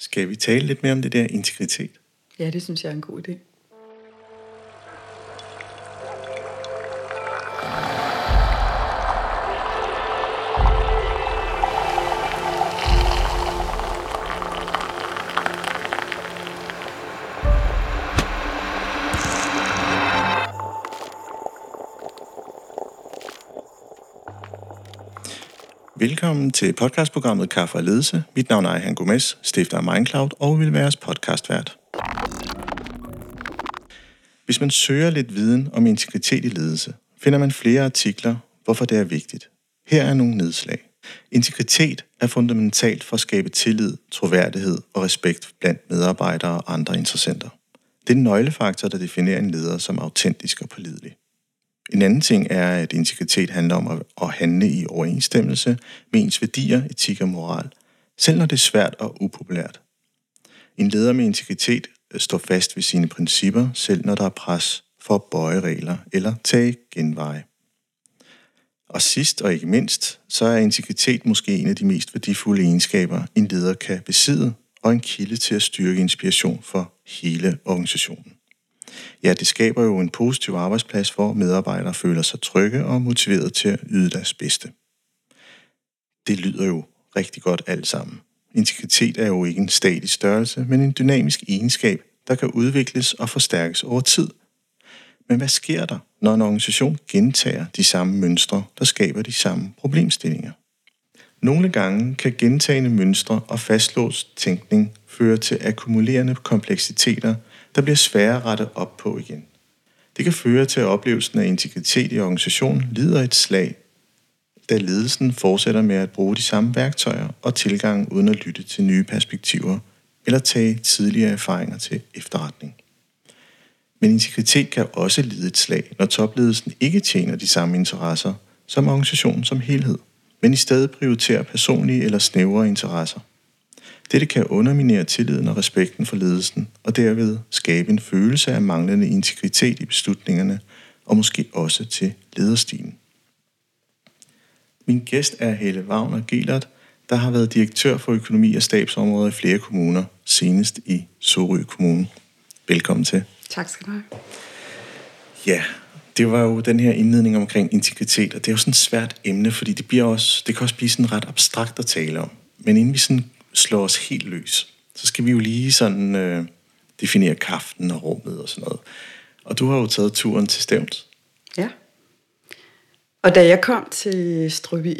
Skal vi tale lidt mere om det der integritet? Ja, det synes jeg er en god idé. Velkommen til podcastprogrammet Kaffe og Ledelse. Mit navn er Ejhan Gomes, stifter af Mindcloud og vil være jeres podcastvært. Hvis man søger lidt viden om integritet i ledelse, finder man flere artikler, hvorfor det er vigtigt. Her er nogle nedslag. Integritet er fundamentalt for at skabe tillid, troværdighed og respekt blandt medarbejdere og andre interessenter. Det er en nøglefaktor, der definerer en leder som autentisk og pålidelig. En anden ting er, at integritet handler om at handle i overensstemmelse med ens værdier, etik og moral, selv når det er svært og upopulært. En leder med integritet øh, står fast ved sine principper, selv når der er pres for at bøje regler eller tage genveje. Og sidst og ikke mindst, så er integritet måske en af de mest værdifulde egenskaber, en leder kan besidde, og en kilde til at styrke inspiration for hele organisationen. Ja, det skaber jo en positiv arbejdsplads, hvor medarbejdere føler sig trygge og motiveret til at yde deres bedste. Det lyder jo rigtig godt alt sammen. Integritet er jo ikke en statisk størrelse, men en dynamisk egenskab, der kan udvikles og forstærkes over tid. Men hvad sker der, når en organisation gentager de samme mønstre, der skaber de samme problemstillinger? Nogle gange kan gentagende mønstre og fastlåst tænkning føre til akkumulerende kompleksiteter, der bliver svære at rette op på igen. Det kan føre til, at oplevelsen af integritet i organisationen lider et slag, da ledelsen fortsætter med at bruge de samme værktøjer og tilgang uden at lytte til nye perspektiver eller tage tidligere erfaringer til efterretning. Men integritet kan også lide et slag, når topledelsen ikke tjener de samme interesser som organisationen som helhed, men i stedet prioriterer personlige eller snævre interesser. Dette kan underminere tilliden og respekten for ledelsen, og derved skabe en følelse af manglende integritet i beslutningerne, og måske også til lederstilen. Min gæst er Helle Wagner Gelert, der har været direktør for økonomi og stabsområder i flere kommuner, senest i Sorø Kommune. Velkommen til. Tak skal du have. Ja, det var jo den her indledning omkring integritet, og det er jo sådan et svært emne, fordi det, bliver også, det kan også blive sådan ret abstrakt at tale om. Men inden vi sådan slå os helt løs, så skal vi jo lige sådan øh, definere kraften og rummet og sådan noget. Og du har jo taget turen til Stævns. Ja. Og da jeg kom til Strøby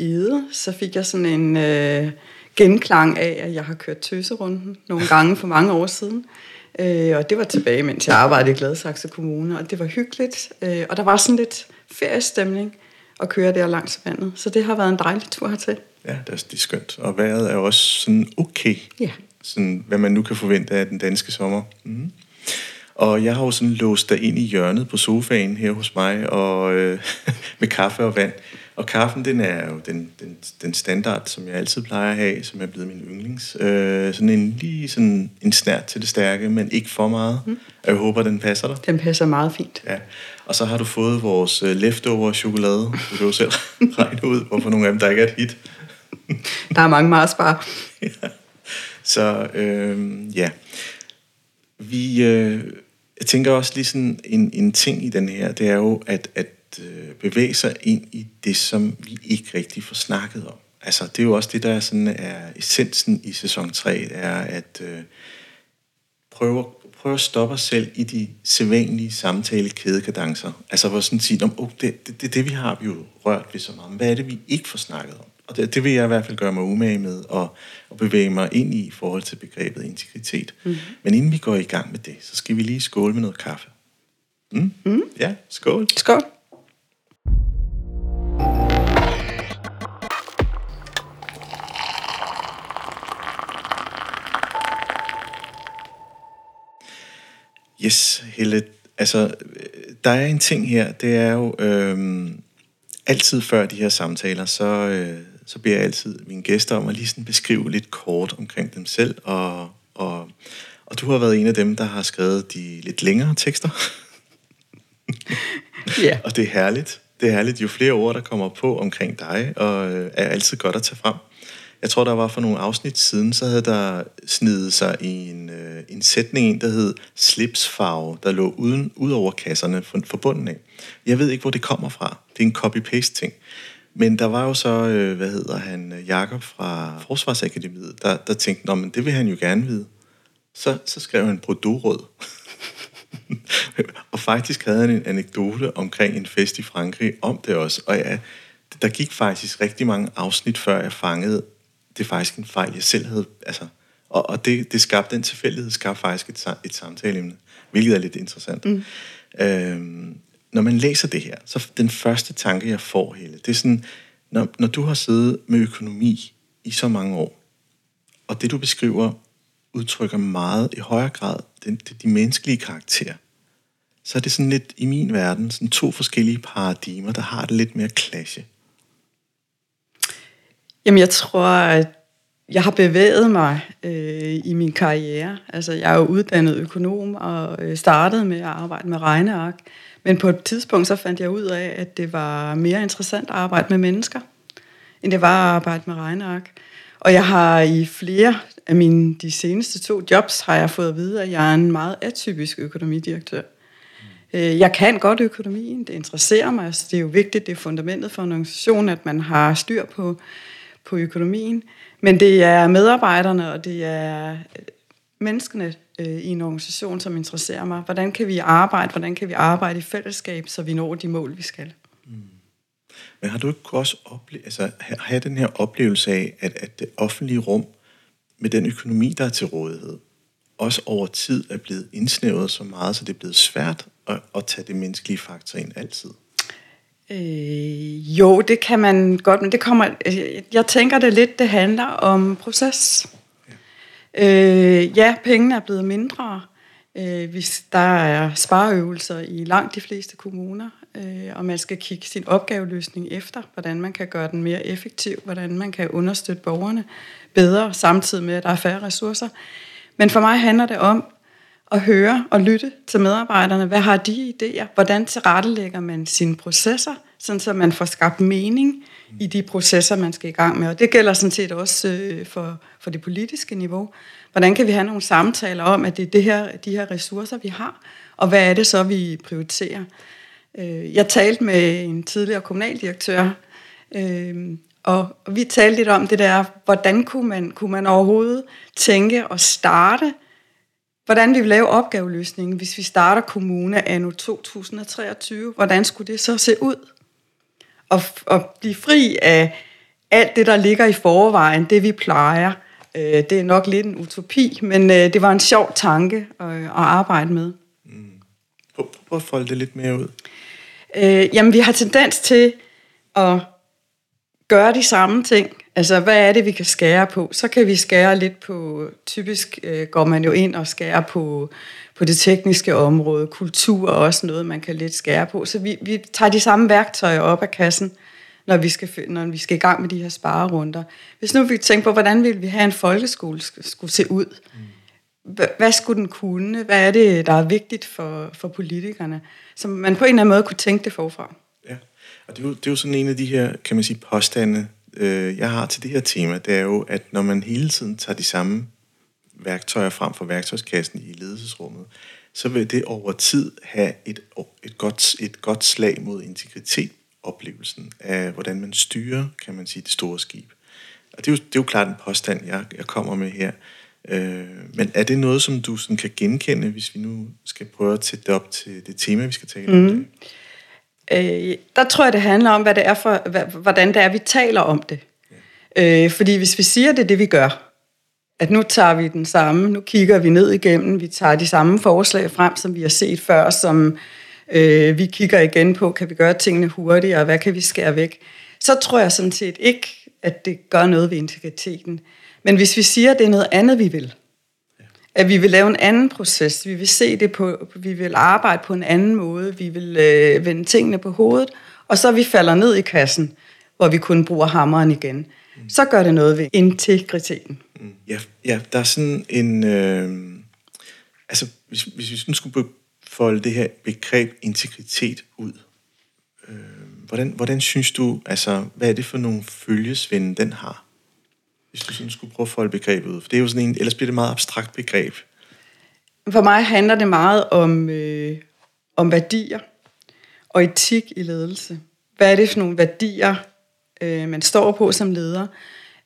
så fik jeg sådan en øh, genklang af, at jeg har kørt tøserunden nogle gange for mange år siden. Øh, og det var tilbage, mens jeg arbejdede i Gladsaxe Kommune, og det var hyggeligt. Øh, og der var sådan lidt feriestemning at køre der langs vandet. Så det har været en dejlig tur hertil. Ja, det er, det er skønt. Og vejret er også sådan okay. Ja. Sådan, hvad man nu kan forvente af den danske sommer. Mm. Og jeg har jo sådan låst dig ind i hjørnet på sofaen her hos mig, og øh, med kaffe og vand. Og kaffen, den er jo den, den, den standard, som jeg altid plejer at have, som er blevet min yndlings. Øh, sådan en lige sådan en snært til det stærke, men ikke for meget. Mm. Jeg håber, den passer dig. Den passer meget fint. Ja. Og så har du fået vores øh, leftover chokolade. Du kan jo selv regne ud, hvorfor nogle af dem, der ikke er et hit. der er mange Marsbar. ja. Så øh, ja. Vi, øh, jeg tænker også lige sådan en, en ting i den her, det er jo, at, at øh, bevæge sig ind i det, som vi ikke rigtig får snakket om. Altså, det er jo også det, der er, sådan, er essensen i sæson 3, er at øh, prøve, prøve at stoppe os selv i de sædvanlige samtale kædekadencer. Altså, hvor sådan sige, oh, det, det, det, det, vi har vi jo rørt ved så meget. Hvad er det, vi ikke får snakket om? Og det, det vil jeg i hvert fald gøre mig umage med at, at bevæge mig ind i i forhold til begrebet integritet. Mm. Men inden vi går i gang med det, så skal vi lige skåle med noget kaffe. Mm? Mm. Ja, skål. Skål. Yes, Helle. Altså, der er en ting her, det er jo øhm, altid før de her samtaler, så, øh, så beder jeg altid mine gæster om at lige sådan beskrive lidt kort omkring dem selv, og, og, og du har været en af dem, der har skrevet de lidt længere tekster. Ja. og det er herligt. Det er herligt. Jo flere ord, der kommer på omkring dig, og øh, er altid godt at tage frem. jeg tror, der var for nogle afsnit siden, så havde der snedet sig en, øh, en sætning, der hed slipsfarve, der lå uden, ud over kasserne for, for bunden af. Jeg ved ikke, hvor det kommer fra. Det er en copy-paste ting. Men der var jo så, øh, hvad hedder han, Jakob fra Forsvarsakademiet, der, der tænkte, Nå, men det vil han jo gerne vide. Så, så skrev han Bordeaux-rød. og faktisk havde han en anekdote omkring en fest i Frankrig om det også. Og ja, der gik faktisk rigtig mange afsnit, før jeg fangede, det er faktisk en fejl, jeg selv havde, altså, og, og det, det skabte, den tilfældighed skabte faktisk et, et samtaleemne, hvilket er lidt interessant. Mm. Øhm, når man læser det her, så den første tanke, jeg får hele, det er sådan, når, når du har siddet med økonomi i så mange år, og det du beskriver udtrykker meget i højere grad den, de, de menneskelige karakterer, så er det sådan lidt i min verden sådan to forskellige paradigmer, der har det lidt mere klasse. Jamen jeg tror, at jeg har bevæget mig øh, i min karriere. Altså jeg er jo uddannet økonom og øh, startede med at arbejde med regneark. Men på et tidspunkt så fandt jeg ud af, at det var mere interessant at arbejde med mennesker, end det var at arbejde med regneark. Og jeg har i flere af mine de seneste to jobs, har jeg fået at vide, at jeg er en meget atypisk økonomidirektør. Øh, jeg kan godt økonomien, det interesserer mig, altså det er jo vigtigt, det er fundamentet for en organisation, at man har styr på, på økonomien. Men det er medarbejderne, og det er øh, menneskene øh, i en organisation, som interesserer mig. Hvordan kan vi arbejde, hvordan kan vi arbejde i fællesskab, så vi når de mål, vi skal. Mm. Men har du ikke også oplevet, altså have den her oplevelse af, at, at det offentlige rum, med den økonomi, der er til rådighed, også over tid er blevet indsnævret så meget, så det er blevet svært at, at tage det menneskelige faktor ind altid? Øh, jo, det kan man godt, men det kommer, jeg tænker det lidt, det handler om proces. Øh, ja pengene er blevet mindre. Øh, hvis der er spareøvelser i langt de fleste kommuner, øh, og man skal kigge sin opgaveløsning efter, hvordan man kan gøre den mere effektiv, hvordan man kan understøtte borgerne bedre, samtidig med, at der er færre ressourcer. Men for mig handler det om at høre og lytte til medarbejderne. Hvad har de idéer? Hvordan tilrettelægger man sine processer, sådan så man får skabt mening i de processer, man skal i gang med. Og det gælder sådan set også øh, for, for det politiske niveau. Hvordan kan vi have nogle samtaler om, at det er det her, de her ressourcer, vi har, og hvad er det så, vi prioriterer? Øh, jeg talte med en tidligere kommunaldirektør, øh, og vi talte lidt om det der, hvordan kunne man, kunne man overhovedet tænke og starte, hvordan vi vil lave opgaveløsningen, hvis vi starter kommune anno 2023. Hvordan skulle det så se ud? Og, og blive fri af alt det, der ligger i forvejen, det vi plejer. Øh, det er nok lidt en utopi, men øh, det var en sjov tanke at, at arbejde med. Mm. Prøv at folde det lidt mere ud. Øh, jamen, vi har tendens til at gøre de samme ting. Altså, hvad er det, vi kan skære på? Så kan vi skære lidt på, typisk øh, går man jo ind og skærer på, på det tekniske område. Kultur er også noget, man kan lidt skære på. Så vi, vi tager de samme værktøjer op af kassen, når vi skal, når vi skal i gang med de her sparerunder. Hvis nu vi tænker på, hvordan vil vi have en folkeskole skulle se ud? Hvad skulle den kunne? Hvad er det, der er vigtigt for, for politikerne? Så man på en eller anden måde kunne tænke det forfra. Og det er, jo, det er jo sådan en af de her, kan man sige, påstande, øh, jeg har til det her tema, det er jo, at når man hele tiden tager de samme værktøjer frem for værktøjskassen i ledelsesrummet, så vil det over tid have et, et, godt, et godt slag mod integritet, oplevelsen af, hvordan man styrer, kan man sige, det store skib. Og det er jo, det er jo klart en påstand, jeg, jeg kommer med her. Øh, men er det noget, som du sådan kan genkende, hvis vi nu skal prøve at sætte det op til det tema, vi skal tale mm. om? Det? Øh, der tror jeg, det handler om, hvad det er for, hvordan det er, vi taler om det. Ja. Øh, fordi hvis vi siger, det er det, vi gør, at nu tager vi den samme, nu kigger vi ned igennem, vi tager de samme forslag frem, som vi har set før, som øh, vi kigger igen på, kan vi gøre tingene hurtigere, hvad kan vi skære væk, så tror jeg sådan set ikke, at det gør noget ved integriteten. Men hvis vi siger, at det er noget andet, vi vil, at vi vil lave en anden proces. Vi vil se det på, vi vil arbejde på en anden måde. Vi vil øh, vende tingene på hovedet. Og så vi falder ned i kassen, hvor vi kun bruger hammeren igen. Så gør det noget ved integriteten. Mm. Ja, ja, der er sådan en... Øh, altså, hvis, hvis vi sådan skulle folde det her begreb integritet ud, øh, hvordan, hvordan synes du, altså, hvad er det for nogle følgesvinde, den har? Hvis du sådan skulle prøve at folde begrebet ud. For det er jo sådan en, ellers bliver det et meget abstrakt begreb. For mig handler det meget om, øh, om værdier og etik i ledelse. Hvad er det for nogle værdier, øh, man står på som leder?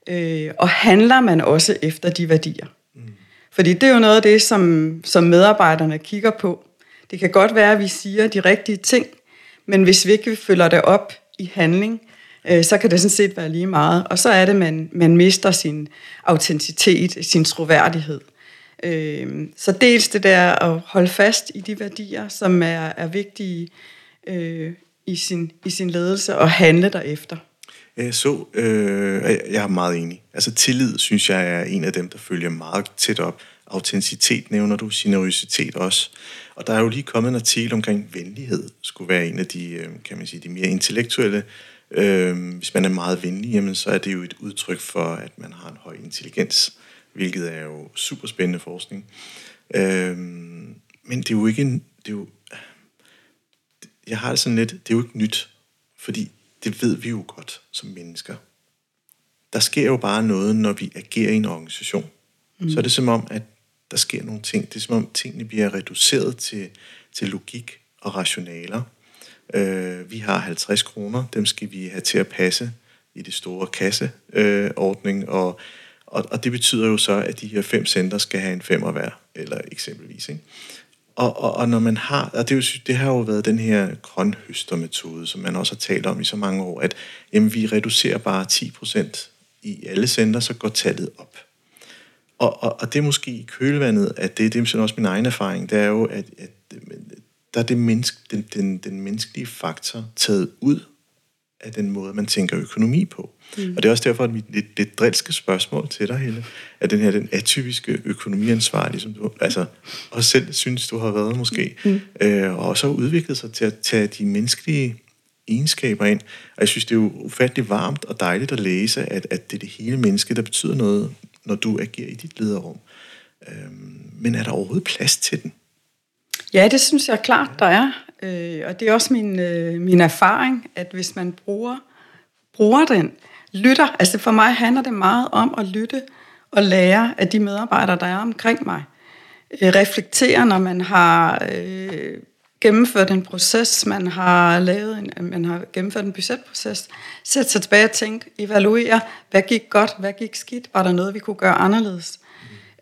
Øh, og handler man også efter de værdier? Mm. Fordi det er jo noget af det, som, som medarbejderne kigger på. Det kan godt være, at vi siger de rigtige ting, men hvis vi ikke følger det op i handling, øh, så kan det sådan set være lige meget. Og så er det, man, man mister sin autenticitet, sin troværdighed. Øh, så dels det der at holde fast i de værdier, som er, er vigtige øh, i, sin, i sin ledelse, og handle derefter. Øh, så, øh, jeg er meget enig. Altså tillid, synes jeg, er en af dem, der følger meget tæt op. Autenticitet nævner du, generøsitet også. Og der er jo lige kommet en artikel omkring venlighed, skulle være en af de, øh, kan man sige, de mere intellektuelle. Øh, hvis man er meget venlig, jamen, så er det jo et udtryk for, at man har en høj intelligens, hvilket er jo super spændende forskning. Øh, men det er jo ikke en, det er jo, jeg har det sådan lidt, det er jo ikke nyt, fordi det ved vi jo godt som mennesker. Der sker jo bare noget, når vi agerer i en organisation. Mm. Så er det som om, at der sker nogle ting. Det er som om, tingene bliver reduceret til, til logik og rationaler. Øh, vi har 50 kroner, dem skal vi have til at passe i det store kasseordning, øh, og, og, og det betyder jo så, at de her fem center skal have en femmer hver, eller eksempelvis. Ikke? Og, og, og når man har, og det, er jo, det har jo været den her grønhøstermetode, som man også har talt om i så mange år, at jamen, vi reducerer bare 10% i alle center, så går tallet op. Og, og, og det er måske i kølvandet, at det, det er også min egen erfaring, det er jo, at, at der er det menneske, den, den, den menneskelige faktor taget ud af den måde, man tænker økonomi på. Mm. Og det er også derfor, at mit lidt, lidt drilske spørgsmål til dig, Helle, at den her den atypiske økonomiansvarlige, som du altså, også selv synes, du har været måske, mm. øh, og også har udviklet sig til at tage de menneskelige egenskaber ind. Og jeg synes, det er jo ufattelig varmt og dejligt at læse, at, at det er det hele menneske, der betyder noget, når du agerer i dit lederrum. Øhm, men er der overhovedet plads til den? Ja, det synes jeg klart, der er. Øh, og det er også min, øh, min erfaring, at hvis man bruger, bruger den, lytter, altså for mig handler det meget om at lytte og lære af de medarbejdere, der er omkring mig. Øh, reflektere, når man har øh, gennemført en proces, man har lavet en, man har gennemført en budgetproces, sætte sig tilbage og tænke, evaluere, hvad gik godt, hvad gik skidt, var der noget, vi kunne gøre anderledes.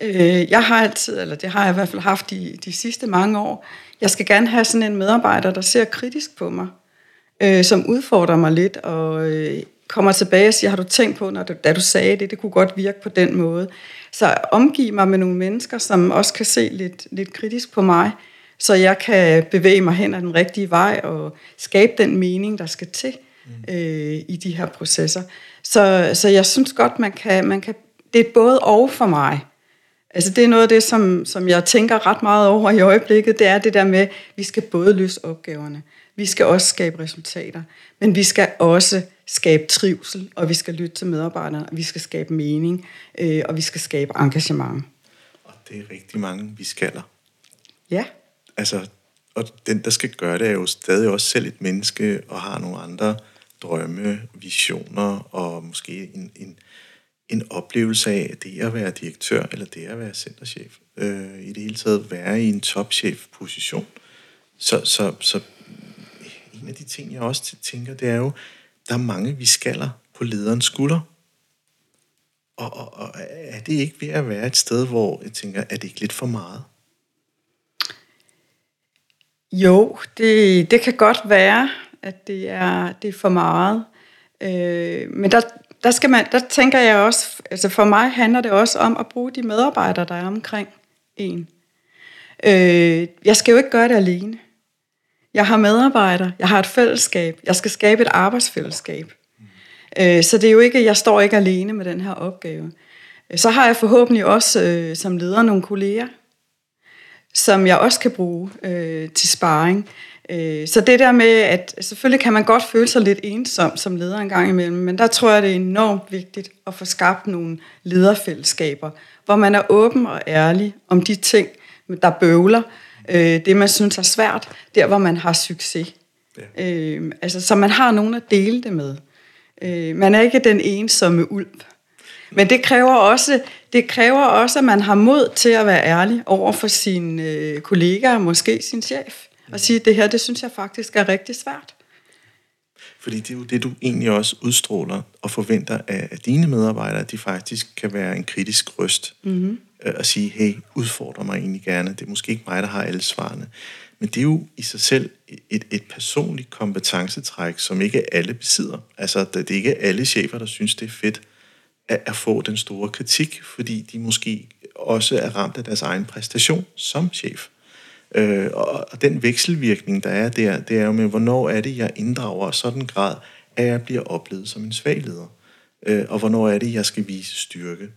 Øh, jeg har altid, eller det har jeg i hvert fald haft de, de sidste mange år, jeg skal gerne have sådan en medarbejder, der ser kritisk på mig, øh, som udfordrer mig lidt, og øh, kommer tilbage og siger, har du tænkt på, når du, da du sagde det, det kunne godt virke på den måde. Så omgiv mig med nogle mennesker, som også kan se lidt, lidt kritisk på mig, så jeg kan bevæge mig hen ad den rigtige vej og skabe den mening, der skal til mm. øh, i de her processer. Så, så jeg synes godt, man kan, man kan, det er både og for mig. Altså det er noget af det, som, som jeg tænker ret meget over i øjeblikket, det er det der med, at vi skal både løse opgaverne, vi skal også skabe resultater, men vi skal også skabe trivsel, og vi skal lytte til medarbejderne, og vi skal skabe mening, øh, og vi skal skabe engagement. Og det er rigtig mange, vi skaller. Ja. Altså, og den, der skal gøre det, er jo stadig også selv et menneske, og har nogle andre drømme, visioner, og måske en, en, en oplevelse af det at være direktør, eller det at være centerchef. Øh, I det hele taget være i en topchef-position. Så, så, så en af de ting, jeg også tænker, det er jo, der er mange, vi skaller på lederens skulder. Og, og, og er det ikke ved at være et sted, hvor jeg tænker, er det ikke lidt for meget? Jo, det, det kan godt være, at det er, det er for meget. Øh, men der, der, skal man, der tænker jeg også, altså for mig handler det også om at bruge de medarbejdere, der er omkring en. Øh, jeg skal jo ikke gøre det alene. Jeg har medarbejdere, jeg har et fællesskab, jeg skal skabe et arbejdsfællesskab. Øh, så det er jo ikke, jeg står ikke alene med den her opgave. Så har jeg forhåbentlig også øh, som leder nogle kolleger, som jeg også kan bruge øh, til sparring. Øh, så det der med, at selvfølgelig kan man godt føle sig lidt ensom som leder en gang imellem, men der tror jeg, det er enormt vigtigt at få skabt nogle lederfællesskaber, hvor man er åben og ærlig om de ting, der bøvler, øh, det man synes er svært, der hvor man har succes. Ja. Øh, altså, så man har nogen at dele det med. Øh, man er ikke den ensomme ulv. Men det kræver, også, det kræver også, at man har mod til at være ærlig over for sine øh, kollegaer, måske sin chef, og sige, det her, det synes jeg faktisk er rigtig svært. Fordi det er jo det, du egentlig også udstråler og forventer af, af dine medarbejdere, at de faktisk kan være en kritisk røst mm-hmm. øh, og sige, hey, udfordrer mig egentlig gerne. Det er måske ikke mig, der har alle svarene. Men det er jo i sig selv et, et personligt kompetencetræk, som ikke alle besidder. Altså, det er ikke alle chefer, der synes, det er fedt at, at få den store kritik, fordi de måske også er ramt af deres egen præstation som chef. Øh, og, den vekselvirkning, der er der, det er jo med, hvornår er det, jeg inddrager sådan grad, at jeg bliver oplevet som en svag leder. Øh, og hvornår er det, jeg skal vise styrke.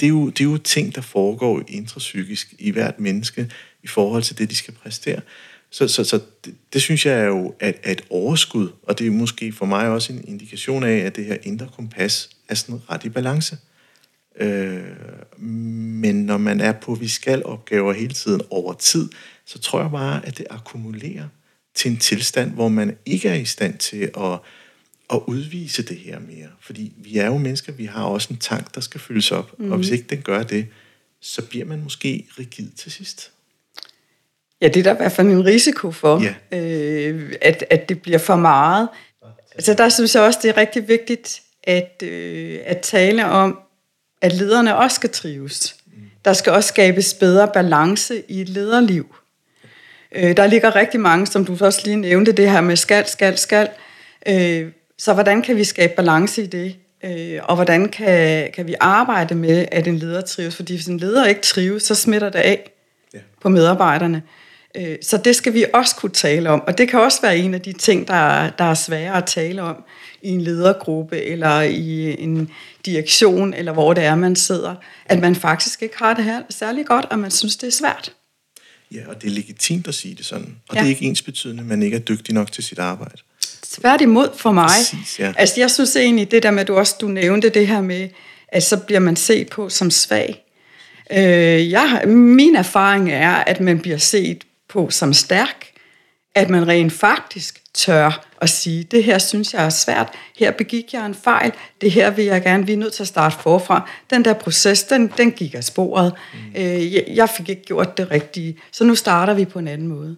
Det er, jo, det er jo ting, der foregår intrapsykisk i hvert menneske i forhold til det, de skal præstere. Så, så, så det, det synes jeg er jo at, at et overskud, og det er måske for mig også en indikation af, at det her indre kompas er sådan ret i balance. Øh, men når man er på vi skal opgaver hele tiden over tid, så tror jeg bare, at det akkumulerer til en tilstand, hvor man ikke er i stand til at, at udvise det her mere. Fordi vi er jo mennesker, vi har også en tank, der skal fyldes op, mm. og hvis mhm. ikke den gør det, så bliver man måske rigid til sidst. Ja, det er der i hvert fald en risiko for, ja. øh, at, at det bliver for meget. Altså der synes jeg også, det er rigtig vigtigt at, øh, at tale om, at lederne også skal trives. Der skal også skabes bedre balance i et lederliv. Øh, der ligger rigtig mange, som du også lige nævnte, det her med skal, skal, skal. Øh, så hvordan kan vi skabe balance i det? Øh, og hvordan kan, kan vi arbejde med, at en leder trives? Fordi hvis en leder ikke trives, så smitter det af ja. på medarbejderne. Så det skal vi også kunne tale om. Og det kan også være en af de ting, der, der er svære at tale om i en ledergruppe, eller i en direktion, eller hvor det er, man sidder. At man faktisk ikke har det her særlig godt, og man synes, det er svært. Ja, og det er legitimt at sige det sådan. Og ja. det er ikke ens betydende, at man ikke er dygtig nok til sit arbejde. Tværtimod for mig. Præcis, ja. Altså, jeg synes egentlig, det der med, at du også du nævnte det her med, at så bliver man set på som svag. Øh, jeg, min erfaring er, at man bliver set på som stærk, at man rent faktisk tør at sige, det her synes jeg er svært, her begik jeg en fejl, det her vil jeg gerne, vi er nødt til at starte forfra. Den der proces, den, den gik af sporet. Mm. Øh, jeg, jeg fik ikke gjort det rigtige, så nu starter vi på en anden måde.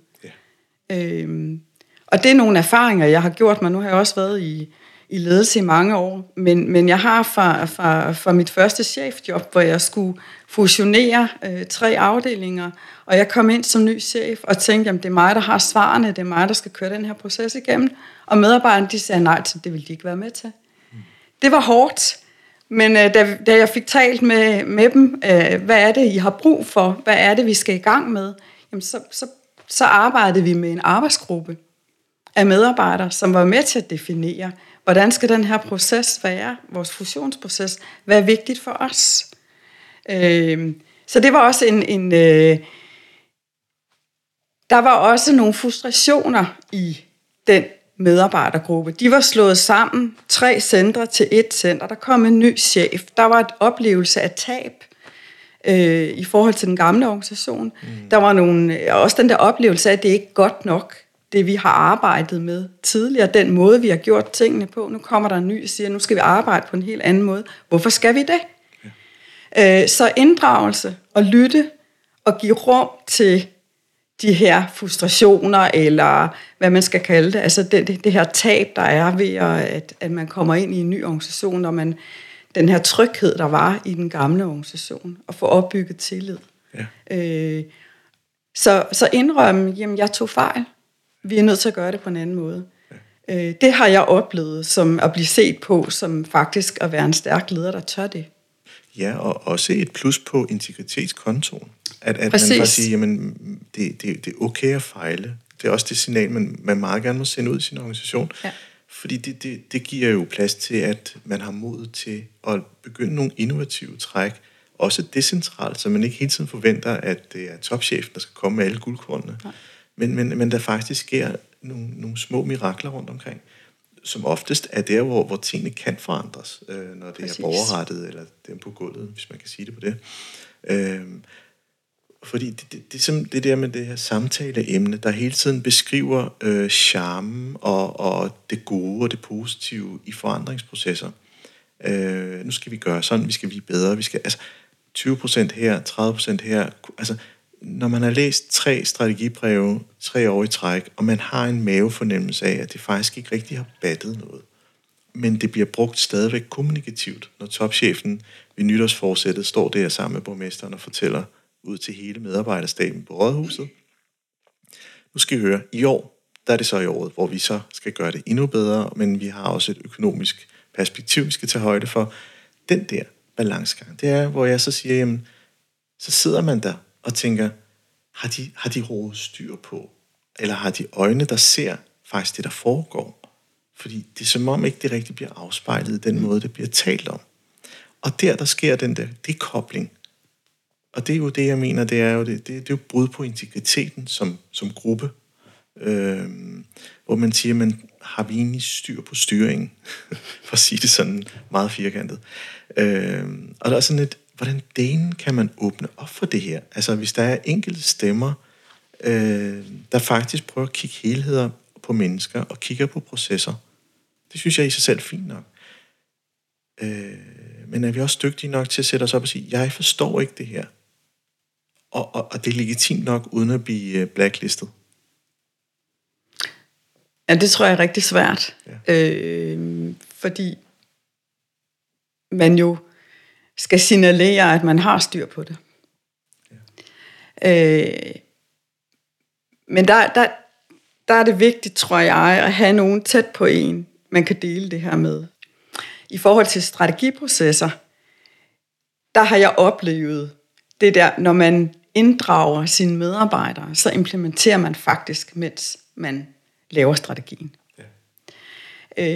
Yeah. Øhm, og det er nogle erfaringer, jeg har gjort mig. Nu har jeg også været i, i ledelse i mange år, men, men jeg har fra, fra, fra mit første chefjob, hvor jeg skulle fusionere øh, tre afdelinger, og jeg kom ind som ny chef og tænkte, at det er mig, der har svarene, det er mig, der skal køre den her proces igennem, og medarbejderne de sagde nej til, det ville de ikke være med til. Mm. Det var hårdt, men øh, da, da jeg fik talt med, med dem, øh, hvad er det, I har brug for, hvad er det, vi skal i gang med, jamen så, så, så arbejdede vi med en arbejdsgruppe af medarbejdere, som var med til at definere, hvordan skal den her proces være, vores fusionsproces, hvad er vigtigt for os. Øh, så det var også en, en øh, der var også nogle frustrationer i den medarbejdergruppe. De var slået sammen, tre centre til et center. Der kom en ny chef. Der var et oplevelse af tab øh, i forhold til den gamle organisation. Mm. Der var nogle, også den der oplevelse af, at det ikke er godt nok, det vi har arbejdet med tidligere, den måde, vi har gjort tingene på. Nu kommer der en ny og siger, nu skal vi arbejde på en helt anden måde. Hvorfor skal vi det? Ja. Øh, så inddragelse og lytte og give rum til de her frustrationer, eller hvad man skal kalde det, altså det, det, det her tab, der er ved, at, at man kommer ind i en ny organisation, og man, den her tryghed, der var i den gamle organisation, og få opbygget tillid. Ja. Øh, så, så indrømme, jamen jeg tog fejl, vi er nødt til at gøre det på en anden måde. Ja. Øh, det har jeg oplevet som at blive set på, som faktisk at være en stærk leder, der tør det. Ja, og også et plus på integritetskontoen. At, at Præcis. man bare siger, jamen, det, det, det er okay at fejle. Det er også det signal, man, man meget gerne må sende ud i sin organisation. Ja. Fordi det, det, det giver jo plads til, at man har mod til at begynde nogle innovative træk, også decentralt, så man ikke hele tiden forventer, at det er topchefen, der skal komme med alle guldkornene. Men, men, men der faktisk sker nogle, nogle små mirakler rundt omkring, som oftest er der, hvor, hvor tingene kan forandres, øh, når det Præcis. er borgerrettet, eller dem på gulvet, hvis man kan sige det på det. Øh, fordi det, det, det, det, det der med det her samtaleemne, der hele tiden beskriver øh, charmen og, og det gode og det positive i forandringsprocesser, Øh, nu skal vi gøre sådan, vi skal blive bedre, vi skal, altså 20% her, 30% her, altså når man har læst tre strategibreve tre år i træk, og man har en mavefornemmelse af, at det faktisk ikke rigtig har battet noget, men det bliver brugt stadigvæk kommunikativt, når topchefen ved nytårsforsættet står der sammen med borgmesteren og fortæller ud til hele medarbejderstaben på Rådhuset. Nu skal I høre, i år, der er det så i året, hvor vi så skal gøre det endnu bedre, men vi har også et økonomisk perspektiv, vi skal tage højde for. Den der balancegang, det er, hvor jeg så siger, jamen, så sidder man der og tænker, har de, har de hovedet styr på? Eller har de øjne, der ser faktisk det, der foregår? Fordi det er som om ikke det rigtigt bliver afspejlet i den måde, det bliver talt om. Og der, der sker den der dekobling. Og det er jo det, jeg mener, det er jo, det, det, det er jo brud på integriteten som, som gruppe. Øh, hvor man siger, man har vi egentlig styr på styringen? for at sige det sådan meget firkantet. Øh, og der er sådan et, hvordan delen kan man åbne op for det her? Altså hvis der er enkelte stemmer, øh, der faktisk prøver at kigge helheder på mennesker og kigger på processer. Det synes jeg i sig selv er fint nok. Øh, men er vi også dygtige nok til at sætte os op og sige, jeg forstår ikke det her. Og, og, og det er legitimt nok, uden at blive øh, blacklistet. Ja, det tror jeg er rigtig svært. Ja. Øh, fordi man jo skal signalere, at man har styr på det. Ja. Øh, men der, der, der er det vigtigt, tror jeg, at have nogen tæt på en, man kan dele det her med. I forhold til strategiprocesser, der har jeg oplevet det der, når man inddrager sine medarbejdere, så implementerer man faktisk, mens man laver strategien. Ja.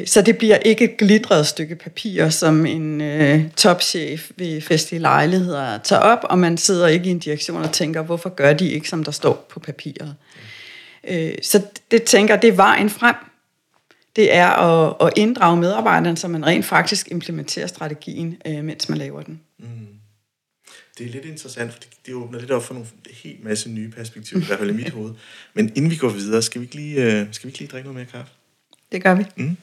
Øh, så det bliver ikke et glitret stykke papir, som en øh, topchef ved festlige lejligheder tager op, og man sidder ikke i en direktion og tænker, hvorfor gør de ikke, som der står på papiret. Øh, så det tænker, det er vejen frem. Det er at, at inddrage medarbejderne, så man rent faktisk implementerer strategien, øh, mens man laver den. Mm. Det er lidt interessant, for det, det åbner lidt op for nogle helt masse nye perspektiver, i hvert fald i mit hoved. Men inden vi går videre, skal vi ikke lige, øh, skal vi ikke lige drikke noget mere kaffe? Det gør vi. Mm.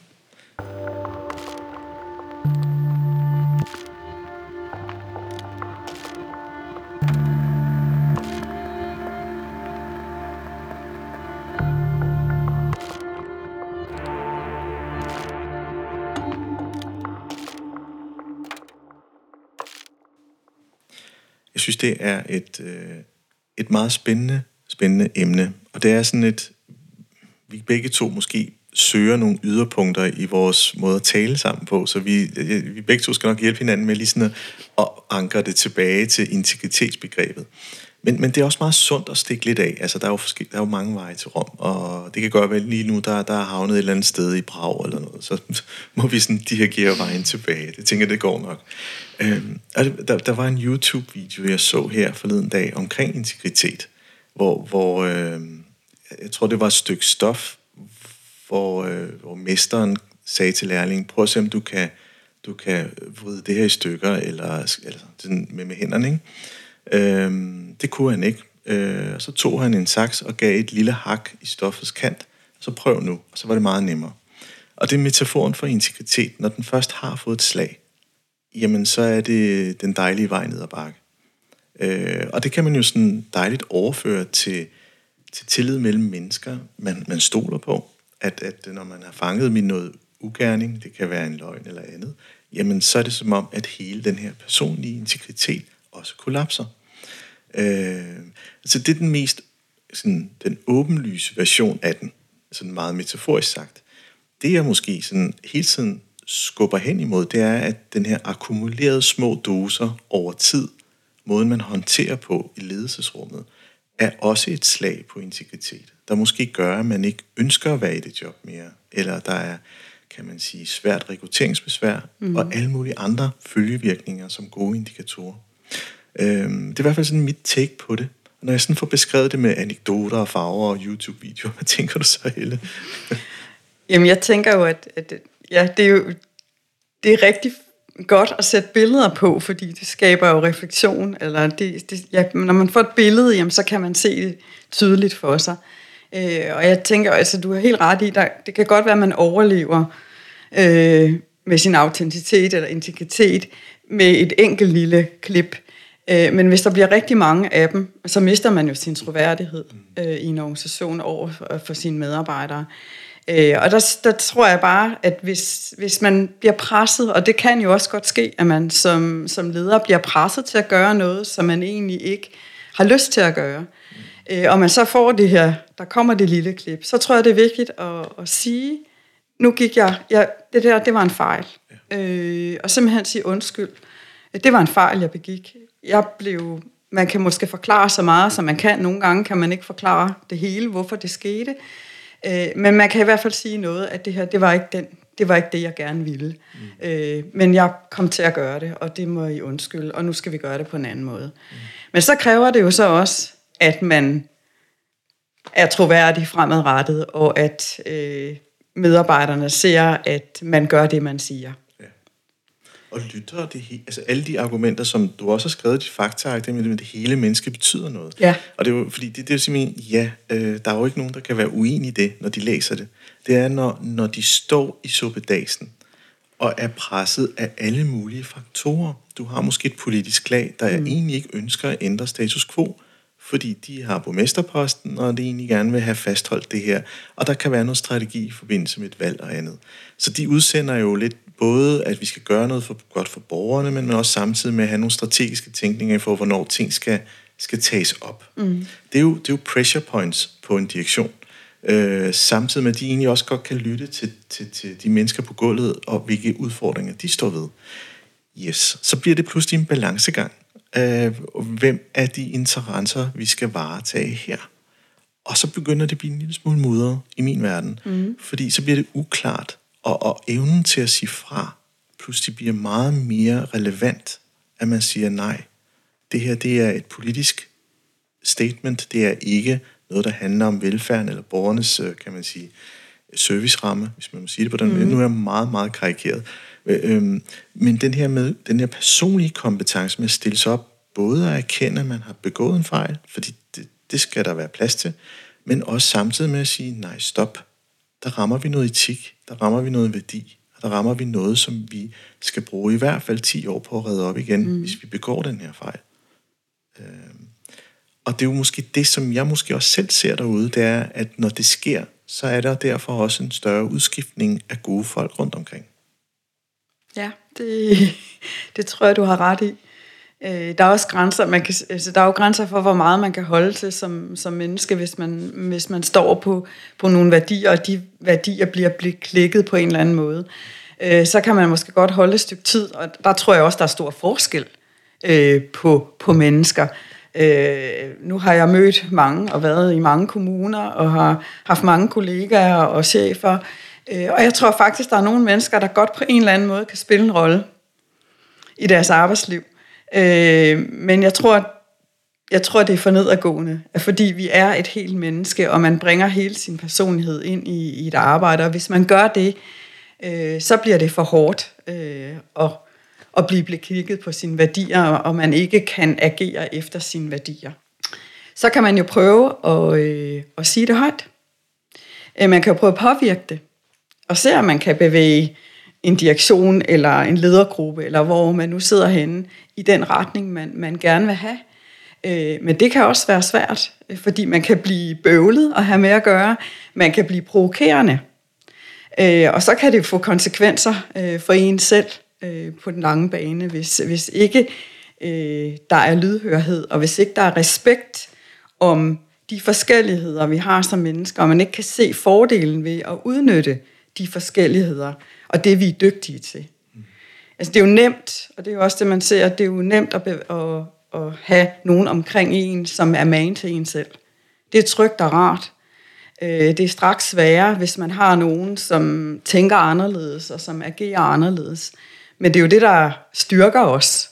Synes, det er et, øh, et meget spændende, spændende emne. Og det er sådan et, vi begge to måske søger nogle yderpunkter i vores måde at tale sammen på, så vi, øh, vi begge to skal nok hjælpe hinanden med lige sådan at, at ankre det tilbage til integritetsbegrebet. Men, men det er også meget sundt at stikke lidt af. Altså, der er jo, der er jo mange veje til Rom, og det kan godt være lige nu, der, der er havnet et eller andet sted i Prag eller noget, så må vi sådan dirigere vejen tilbage. Det tænker det går nok. Øhm, der, der var en YouTube-video, jeg så her forleden dag omkring integritet, hvor, hvor øh, jeg tror, det var et stykke stof, hvor, øh, hvor mesteren sagde til lærlingen, prøv at se, om du kan, du kan vride det her i stykker, eller, eller sådan med, med hænderne, ikke? Øhm, det kunne han ikke. Øh, så tog han en saks og gav et lille hak i stoffets kant. Så prøv nu, og så var det meget nemmere. Og det er metaforen for integritet. Når den først har fået et slag, jamen så er det den dejlige vej ned ad bakke. Øh, og det kan man jo sådan dejligt overføre til, til tillid mellem mennesker, man, man stoler på. At, at når man har fanget med noget ugerning, det kan være en løgn eller andet, jamen så er det som om, at hele den her personlige integritet også kollapser. Øh, altså det er den mest sådan, den åbenlyse version af den, sådan meget metaforisk sagt. Det jeg måske sådan hele tiden skubber hen imod, det er, at den her akkumulerede små doser over tid, måden man håndterer på i ledelsesrummet, er også et slag på integritet, der måske gør, at man ikke ønsker at være i det job mere, eller der er, kan man sige, svært rekrutteringsbesvær, mm. og alle mulige andre følgevirkninger som gode indikatorer. Øhm, det er i hvert fald sådan mit take på det. Når jeg sådan får beskrevet det med anekdoter og farver og YouTube-videoer, hvad tænker du så, Helle? Jamen, jeg tænker jo, at, at ja, det er jo det er rigtig godt at sætte billeder på, fordi det skaber jo refleksion. Eller det, det, ja, når man får et billede, jamen, så kan man se det tydeligt for sig. Øh, og jeg tænker, altså du har helt ret i, der, det kan godt være, at man overlever øh, med sin autenticitet eller integritet med et enkelt lille klip. Øh, men hvis der bliver rigtig mange af dem, så mister man jo sin troværdighed øh, i en organisation over for, for sine medarbejdere. Øh, og der, der tror jeg bare, at hvis, hvis man bliver presset, og det kan jo også godt ske, at man som, som leder bliver presset til at gøre noget, som man egentlig ikke har lyst til at gøre, øh, og man så får det her, der kommer det lille klip, så tror jeg, det er vigtigt at, at sige, nu gik jeg, jeg, det der, det var en fejl. Øh, og simpelthen sige undskyld. Det var en fejl, jeg begik. Jeg blev, man kan måske forklare så meget, som man kan. Nogle gange kan man ikke forklare det hele, hvorfor det skete. Øh, men man kan i hvert fald sige noget, at det her, det var ikke, den, det, var ikke det, jeg gerne ville. Mm. Øh, men jeg kom til at gøre det, og det må I undskylde, og nu skal vi gøre det på en anden måde. Mm. Men så kræver det jo så også, at man er troværdig fremadrettet, og at øh, medarbejderne ser, at man gør det, man siger. Ja. Og lytter det he- altså alle de argumenter, som du også har skrevet i fakta, det med, at det hele menneske betyder noget. Ja. Og det er jo, fordi det, det er jo simpelthen, ja, øh, der er jo ikke nogen, der kan være uenige i det, når de læser det. Det er, når, når de står i suppedasen og er presset af alle mulige faktorer. Du har måske et politisk lag, der mm. egentlig ikke ønsker at ændre status quo, fordi de har borgmesterposten, og de egentlig gerne vil have fastholdt det her. Og der kan være noget strategi i forbindelse med et valg og andet. Så de udsender jo lidt både, at vi skal gøre noget for, godt for borgerne, men også samtidig med at have nogle strategiske tænkninger for, hvornår ting skal, skal tages op. Mm. Det, er jo, det er jo pressure points på en direktion. Øh, samtidig med, at de egentlig også godt kan lytte til, til, til de mennesker på gulvet, og hvilke udfordringer de står ved. Yes, så bliver det pludselig en balancegang øh, hvem er de interesser, vi skal varetage her. Og så begynder det at blive en lille smule mudret i min verden, mm. fordi så bliver det uklart, og, og evnen til at sige fra pludselig bliver meget mere relevant, at man siger nej. Det her det er et politisk statement, det er ikke noget, der handler om velfærden eller borgernes, øh, kan man sige, serviceramme, hvis man må sige det på den måde. Mm. Nu er jeg meget, meget karikeret. Øh, øhm, men den her med den her personlige kompetence med at stille sig op, både at erkende, at man har begået en fejl, fordi det, det skal der være plads til, men også samtidig med at sige, nej, stop. Der rammer vi noget etik, der rammer vi noget værdi, og der rammer vi noget, som vi skal bruge i hvert fald 10 år på at redde op igen, mm. hvis vi begår den her fejl. Øhm, og det er jo måske det, som jeg måske også selv ser derude, det er, at når det sker, så er der derfor også en større udskiftning af gode folk rundt omkring. Ja, det, det tror jeg, du har ret i. Øh, der er også grænser, man kan, altså, der er jo grænser for, hvor meget man kan holde til som, som menneske, hvis man, hvis man står på, på nogle værdier, og de værdier bliver, bliver klikket på en eller anden måde. Øh, så kan man måske godt holde et stykke tid, og der tror jeg også, der er stor forskel øh, på, på mennesker. Øh, nu har jeg mødt mange og været i mange kommuner og har haft mange kollegaer og chefer, Øh, og jeg tror faktisk, der er nogle mennesker, der godt på en eller anden måde kan spille en rolle i deres arbejdsliv. Øh, men jeg tror, jeg tror, det er for nedadgående, fordi vi er et helt menneske, og man bringer hele sin personlighed ind i, i et arbejde, og hvis man gør det, øh, så bliver det for hårdt øh, at, at blive kigget på sine værdier, og man ikke kan agere efter sine værdier. Så kan man jo prøve at, øh, at sige det højt. Øh, man kan jo prøve at påvirke det og se, om man kan bevæge en direktion eller en ledergruppe, eller hvor man nu sidder henne, i den retning, man, man gerne vil have. Øh, men det kan også være svært, øh, fordi man kan blive bøvlet og have med at gøre. Man kan blive provokerende. Øh, og så kan det få konsekvenser øh, for en selv øh, på den lange bane, hvis, hvis ikke øh, der er lydhørhed, og hvis ikke der er respekt om de forskelligheder, vi har som mennesker, og man ikke kan se fordelen ved at udnytte de forskelligheder, og det vi er dygtige til. Mm. Altså det er jo nemt, og det er jo også det, man ser, det er jo nemt at, at, at have nogen omkring en, som er man til en selv. Det er trygt og rart. Øh, det er straks sværere, hvis man har nogen, som tænker anderledes, og som agerer anderledes. Men det er jo det, der styrker os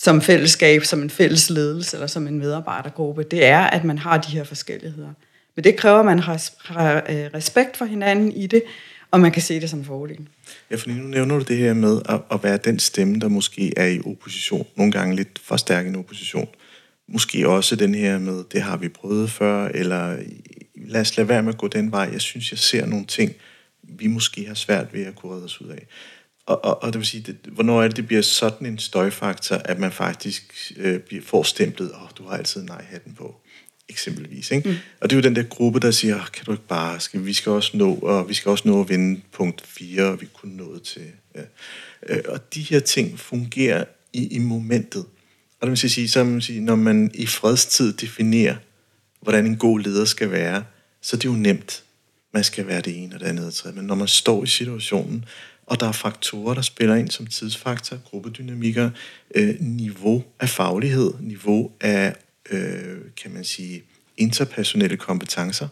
som fællesskab, som en fælles ledelse, eller som en medarbejdergruppe. Det er, at man har de her forskelligheder. Men det kræver, at man har øh, respekt for hinanden i det, og man kan se det som fordel. Ja, for nu nævner du det her med at, at være den stemme, der måske er i opposition, nogle gange lidt for stærk en opposition. Måske også den her med, det har vi prøvet før, eller lad os lade være med at gå den vej. Jeg synes, jeg ser nogle ting, vi måske har svært ved at kunne redde os ud af. og, og, og det vil sige, det, hvornår er det, det bliver sådan en støjfaktor, at man faktisk øh, bliver, får stemplet, åh, oh, du har altid nej-hatten på, eksempelvis. Ikke? Mm. Og det er jo den der gruppe, der siger, kan du ikke bare, skal, vi skal også nå, og vi skal også nå at vinde punkt 4, og vi kunne nå til. Ja. Øh, og de her ting fungerer i, i momentet. Og det vil sige, så man sige, når man i fredstid definerer, hvordan en god leder skal være, så det er jo nemt. Man skal være det ene og det andet og tredje. Men når man står i situationen, og der er faktorer, der spiller ind som tidsfaktor, gruppedynamikker, øh, niveau af faglighed, niveau af, øh, kan man sige, interpersonelle kompetencer.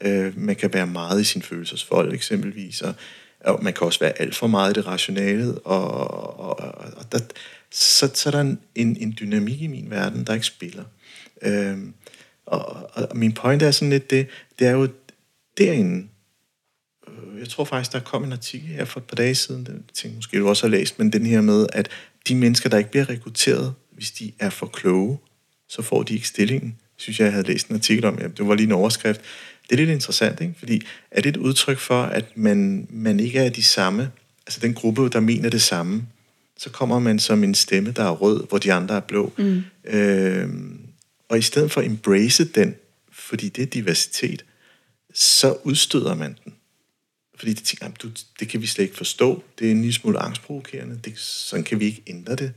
Øh, man kan være meget i sin følelsesfold eksempelvis, og, og man kan også være alt for meget i det rationale, og, og, og, og der, så, så er der en, en, en dynamik i min verden, der ikke spiller. Øh, og, og, min point er sådan lidt det, det er jo derinde, øh, jeg tror faktisk, der kom en artikel her for et par dage siden, den ting måske du også har læst, men den her med, at de mennesker, der ikke bliver rekrutteret, hvis de er for kloge, så får de ikke stillingen. Synes jeg, jeg havde læst en artikel om, ja, det var lige en overskrift. Det er lidt interessant, ikke? fordi er det et udtryk for, at man, man ikke er de samme, altså den gruppe, der mener det samme, så kommer man som en stemme, der er rød, hvor de andre er blå. Mm. Øh, og i stedet for at embrace den, fordi det er diversitet, så udstøder man den. Fordi det tænker, du, det kan vi slet ikke forstå. Det er en lille smule angstprovokerende. Det, sådan kan vi ikke ændre det.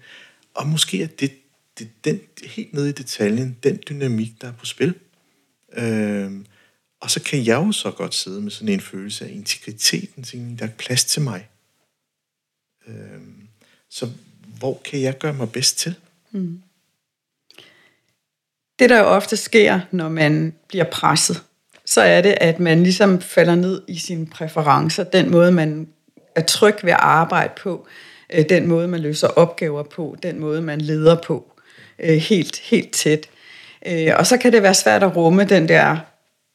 Og måske er det, det den, helt nede i detaljen, den dynamik, der er på spil. Øh, og så kan jeg jo så godt sidde med sådan en følelse af integriteten. Der er plads til mig. Øh, så hvor kan jeg gøre mig bedst til? Mm. Det, der jo ofte sker, når man bliver presset, så er det, at man ligesom falder ned i sine præferencer, den måde, man er tryg ved at arbejde på, øh, den måde, man løser opgaver på, den måde, man leder på, øh, helt, helt tæt. Øh, og så kan det være svært at rumme den der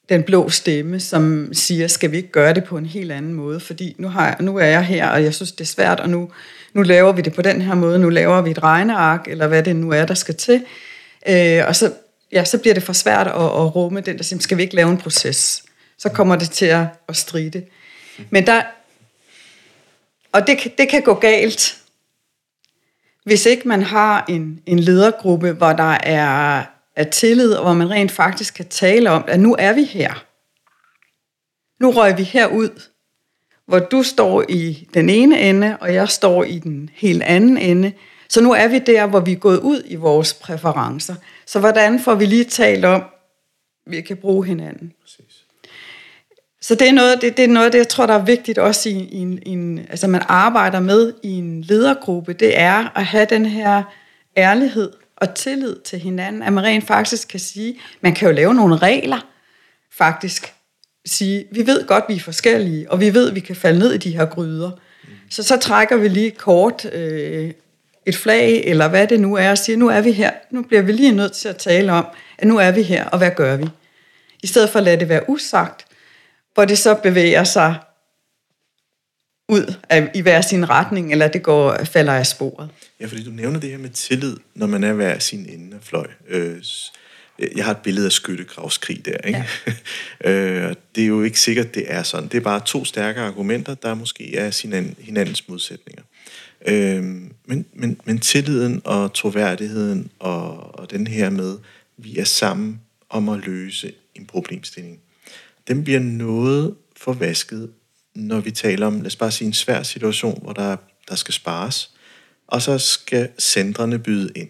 den blå stemme, som siger, skal vi ikke gøre det på en helt anden måde, fordi nu, har jeg, nu er jeg her, og jeg synes, det er svært, og nu, nu laver vi det på den her måde, nu laver vi et regneark, eller hvad det nu er, der skal til. Øh, og så ja, så bliver det for svært at, at rumme den, der siger, skal vi ikke lave en proces? Så kommer det til at, at stride. Men der, og det, det kan gå galt, hvis ikke man har en, en ledergruppe, hvor der er, er tillid, og hvor man rent faktisk kan tale om, at nu er vi her. Nu røg vi herud, hvor du står i den ene ende, og jeg står i den helt anden ende. Så nu er vi der, hvor vi er gået ud i vores præferencer. Så hvordan får vi lige talt om, vi kan bruge hinanden? Præcis. Så det er noget, det, det er noget, det jeg tror, der er vigtigt også i, i, en, i en, altså man arbejder med i en ledergruppe, det er at have den her ærlighed og tillid til hinanden, at man rent faktisk kan sige, man kan jo lave nogle regler, faktisk sige, vi ved godt, vi er forskellige, og vi ved, vi kan falde ned i de her gryder. Mm. Så så trækker vi lige kort øh, et flag, eller hvad det nu er, og siger, nu er vi her, nu bliver vi lige nødt til at tale om, at nu er vi her, og hvad gør vi? I stedet for at lade det være usagt, hvor det så bevæger sig ud af, i hver sin retning, eller det går falder af sporet. Ja, fordi du nævner det her med tillid, når man er hver sin ende af fløj. Øh, jeg har et billede af skyttegravskrig der, ikke? Ja. øh, det er jo ikke sikkert, det er sådan. Det er bare to stærke argumenter, der måske er sin, hinandens modsætninger. Øh, men, men, men tilliden og troværdigheden og, og den her med, vi er sammen om at løse en problemstilling, den bliver noget forvasket, når vi taler om, lad os bare sige, en svær situation, hvor der, der skal spares, og så skal centrene byde ind.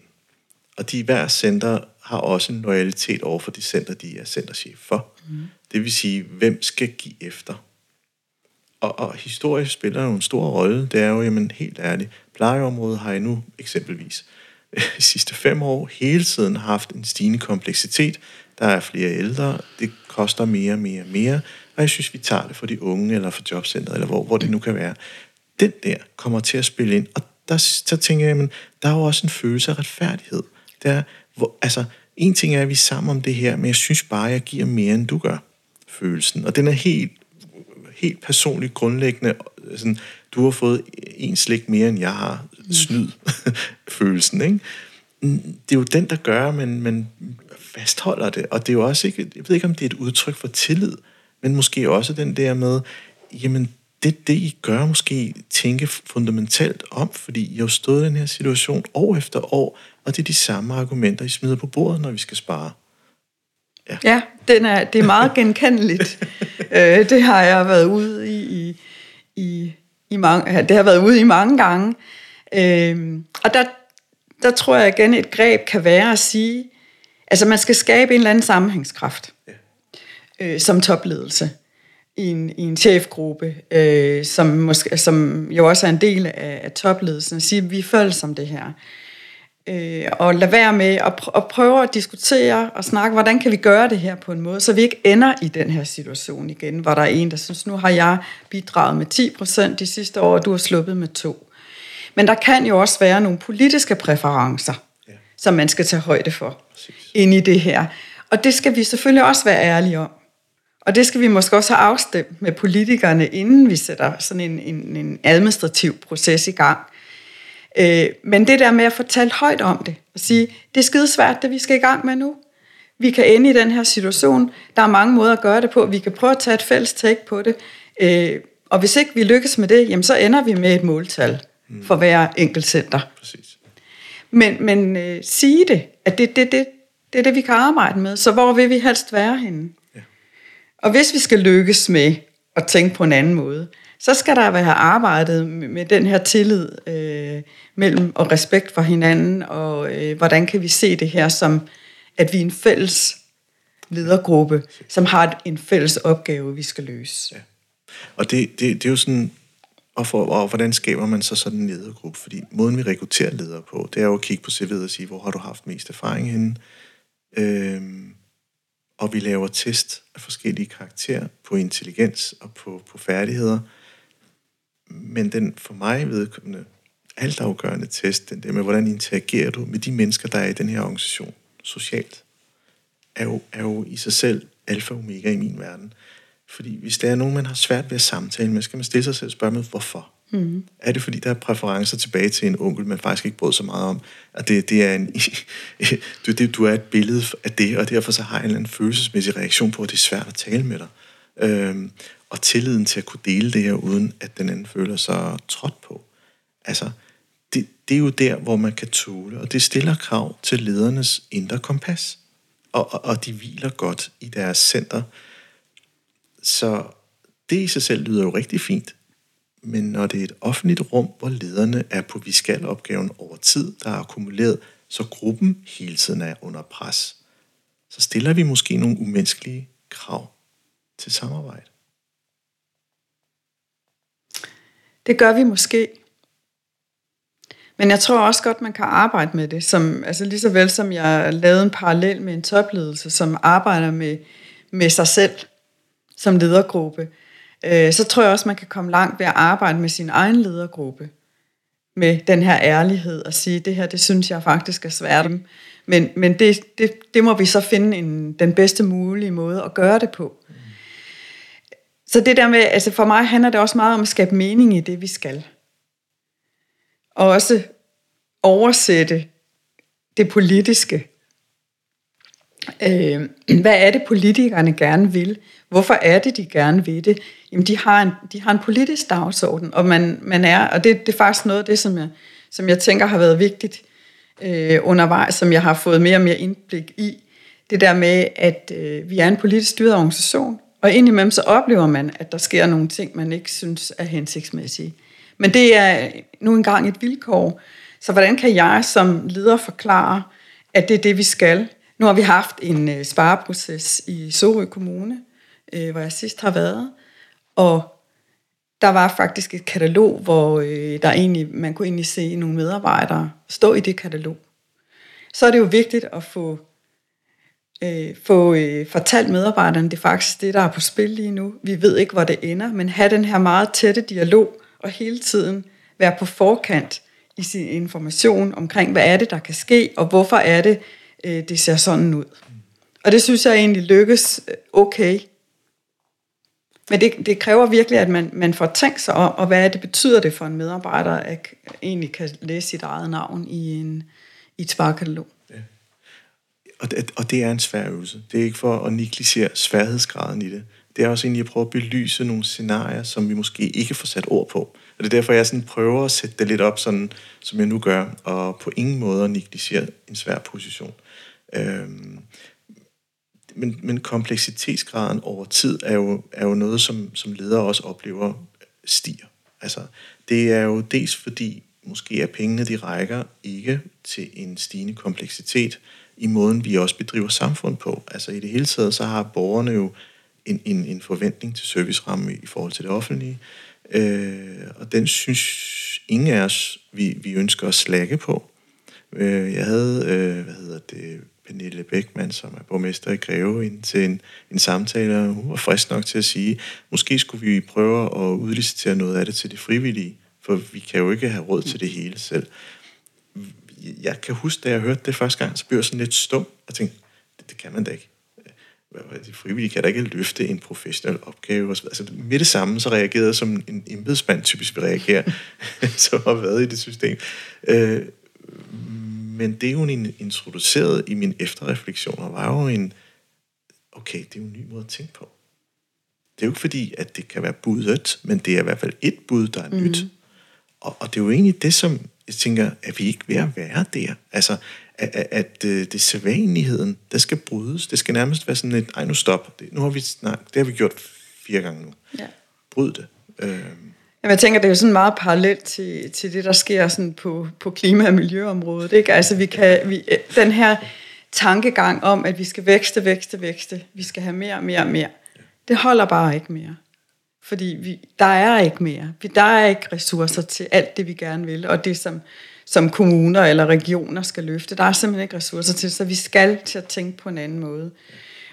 Og de hver center har også en loyalitet over for de center, de er centerchef for. Mm. Det vil sige, hvem skal give efter? Og, og historie spiller jo en stor rolle. Det er jo, jamen helt ærligt, plejeområdet har nu eksempelvis de sidste fem år hele tiden haft en stigende kompleksitet. Der er flere ældre, det koster mere og mere og mere, og jeg synes, vi tager det for de unge, eller for jobcentret, eller hvor, hvor det nu kan være. Den der kommer til at spille ind, og der, så tænker jeg, men der er jo også en følelse af retfærdighed. Der, hvor, altså, en ting er, at vi er sammen om det her, men jeg synes bare, at jeg giver mere, end du gør, følelsen. Og den er helt helt personligt grundlæggende, øh, sådan, du har fået en slik mere, end jeg har, snyd følelsen, ikke? Det er jo den, der gør, at man, man fastholder det, og det er jo også ikke, jeg ved ikke, om det er et udtryk for tillid, men måske også den der med, jamen, det, det I gør måske tænke fundamentalt om, fordi I har jo stået i den her situation år efter år, og det er de samme argumenter, I smider på bordet, når vi skal spare. Ja, ja den er, det er meget genkendeligt. øh, det har jeg været ude i, i, i, i mange, det har været ude i mange gange. Øh, og der, der tror jeg igen, et greb kan være at sige, altså man skal skabe en eller anden sammenhængskraft ja. øh, som topledelse i en, i en chefgruppe, øh, som, måske, som jo også er en del af, af topledelsen, og sige, at vi er følelser om det her. Øh, og lade være med at, pr- at prøve at diskutere og snakke, hvordan kan vi gøre det her på en måde, så vi ikke ender i den her situation igen, hvor der er en, der synes, nu har jeg bidraget med 10% de sidste år, og du har sluppet med 2. Men der kan jo også være nogle politiske præferencer, ja. som man skal tage højde for Præcis. ind i det her. Og det skal vi selvfølgelig også være ærlige om. Og det skal vi måske også have afstemt med politikerne, inden vi sætter sådan en, en, en administrativ proces i gang. Øh, men det der med at fortælle højt om det, og sige, det er skidesvært, det vi skal i gang med nu. Vi kan ende i den her situation. Der er mange måder at gøre det på. Vi kan prøve at tage et fælles take på det. Øh, og hvis ikke vi lykkes med det, jamen så ender vi med et måltal mm. for hver enkelt center. Præcis. Men, men øh, sige det, at det, det, det, det er det, vi kan arbejde med. Så hvor vil vi helst være henne? Ja. Og hvis vi skal lykkes med at tænke på en anden måde, så skal der være arbejdet med den her tillid øh, mellem og respekt for hinanden, og øh, hvordan kan vi se det her som, at vi er en fælles ledergruppe, som har en fælles opgave, vi skal løse. Ja. Og det, det, det er jo sådan, og, for, og hvordan skaber man så sådan en ledergruppe? Fordi måden, vi rekrutterer ledere på, det er jo at kigge på CV'et og sige, hvor har du haft mest erfaring henne? Øhm, og vi laver test af forskellige karakterer på intelligens og på, på færdigheder. Men den for mig vedkommende altafgørende test, den der med, hvordan interagerer du med de mennesker, der er i den her organisation socialt, er jo, er jo i sig selv alfa og omega i min verden. Fordi hvis der er nogen, man har svært ved at samtale med, skal man stille sig selv med, hvorfor? Mm. Er det fordi, der er præferencer tilbage til en onkel, man faktisk ikke brød så meget om? At det, det er en, du, det, du er et billede af det, og derfor så har jeg en eller anden følelsesmæssig reaktion på, at det er svært at tale med dig. Øhm, og tilliden til at kunne dele det her, uden at den anden føler sig trådt på. Altså, det, det er jo der, hvor man kan tåle, og det stiller krav til ledernes indre kompas. Og, og, og de hviler godt i deres center, så det i sig selv lyder jo rigtig fint. Men når det er et offentligt rum, hvor lederne er på vi skal opgaven over tid, der er akkumuleret, så gruppen hele tiden er under pres, så stiller vi måske nogle umenneskelige krav til samarbejde. Det gør vi måske. Men jeg tror også godt, man kan arbejde med det. Som, altså lige så vel som jeg lavede en parallel med en topledelse, som arbejder med, med sig selv som ledergruppe, øh, så tror jeg også, man kan komme langt ved at arbejde med sin egen ledergruppe. Med den her ærlighed og sige, det her, det synes jeg faktisk er svært. Men, men det, det, det må vi så finde en, den bedste mulige måde at gøre det på. Så det der med, altså for mig handler det også meget om at skabe mening i det, vi skal. Og også oversætte det politiske Øh, hvad er det, politikerne gerne vil? Hvorfor er det, de gerne vil det? Jamen, de har en, de har en politisk dagsorden, og man, man er, og det, det er faktisk noget af det, som jeg, som jeg tænker har været vigtigt øh, undervejs, som jeg har fået mere og mere indblik i. Det der med, at øh, vi er en politisk styret organisation, og indimellem så oplever man, at der sker nogle ting, man ikke synes er hensigtsmæssige. Men det er nu engang et vilkår. Så hvordan kan jeg som leder forklare, at det er det, vi skal? Nu har vi haft en øh, spareproces i Sorø Kommune, øh, hvor jeg sidst har været, og der var faktisk et katalog, hvor øh, der egentlig, man kunne egentlig se nogle medarbejdere stå i det katalog. Så er det jo vigtigt at få, øh, få øh, fortalt medarbejderne, det er faktisk det, der er på spil lige nu. Vi ved ikke, hvor det ender, men have den her meget tætte dialog, og hele tiden være på forkant i sin information omkring, hvad er det, der kan ske, og hvorfor er det, øh, det ser sådan ud. Og det synes jeg egentlig lykkes øh, okay. Men det, det kræver virkelig, at man, man får tænkt sig om, og hvad det betyder det for en medarbejder, at egentlig kan læse sit eget navn i, en, i et sparkatalog. Ja. Og, det, og det er en svær øvelse. Det er ikke for at negligere sværhedsgraden i det. det er også egentlig at prøve at belyse nogle scenarier, som vi måske ikke får sat ord på. Og det er derfor, jeg sådan prøver at sætte det lidt op, sådan, som jeg nu gør, og på ingen måde negligere en svær position. Øhm, men, men kompleksitetsgraden over tid er jo, er jo noget, som, som ledere også oplever stiger. Altså, det er jo dels fordi, måske er pengene, de rækker ikke til en stigende kompleksitet i måden, vi også bedriver samfund på. Altså i det hele taget, så har borgerne jo en, en, en forventning til servicerammen i forhold til det offentlige, øh, og den synes ingen af os, vi, vi ønsker at slække på. Øh, jeg havde, øh, hvad hedder det, Pernille Beckmann, som er borgmester i Greve, ind til en, en samtale, og hun var frisk nok til at sige, måske skulle vi prøve at udlicitere noget af det til det frivillige, for vi kan jo ikke have råd til det hele selv. Jeg kan huske, da jeg hørte det første gang, så blev jeg sådan lidt stum og tænkte, det, det kan man da ikke. De frivillige kan da ikke løfte en professionel opgave. Og så altså, med det samme, så reagerede jeg som en embedsmand typisk vil reagere, som har været i det system. Øh, men det, hun introducerede i mine efterreflektioner, var jo en, okay, det er jo en ny måde at tænke på. Det er jo ikke fordi, at det kan være budet, men det er i hvert fald et bud, der er mm. nyt. Og, og det er jo egentlig det, som jeg tænker, at vi ikke ved at være der. Altså, at, at, at øh, det sædvanligheden, der skal brydes. Det skal nærmest være sådan et, ej nu stop. Det, nu har vi, nej, det har vi gjort fire gange nu. Ja. Bryd det. Øh, Jamen, jeg tænker, det er jo sådan meget parallelt til, til det, der sker sådan på, på klima- og miljøområdet. Ikke? Altså, vi kan, vi, den her tankegang om, at vi skal vækste, vækste, vækste, vi skal have mere, mere, mere, det holder bare ikke mere. Fordi vi, der er ikke mere. Vi, der er ikke ressourcer til alt det, vi gerne vil, og det, som, som kommuner eller regioner skal løfte. Der er simpelthen ikke ressourcer til, så vi skal til at tænke på en anden måde.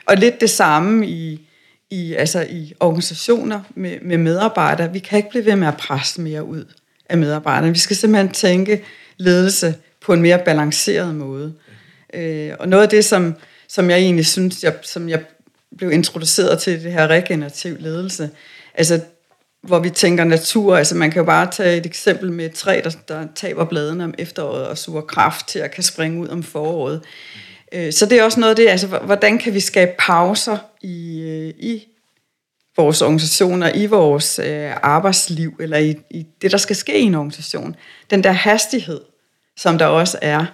Og lidt det samme i, i, altså i organisationer med, med medarbejdere. Vi kan ikke blive ved med at presse mere ud af medarbejderne. Vi skal simpelthen tænke ledelse på en mere balanceret måde. Øh, og noget af det, som, som jeg egentlig synes, jeg, som jeg blev introduceret til det her regenerativ ledelse, altså hvor vi tænker natur, altså man kan jo bare tage et eksempel med et træ, der, der taber bladene om efteråret og suger kraft til at kan springe ud om foråret. Øh, så det er også noget af det, altså hvordan kan vi skabe pauser i, øh, i vores organisationer, i vores øh, arbejdsliv, eller i, i det, der skal ske i en organisation. Den der hastighed, som der også er.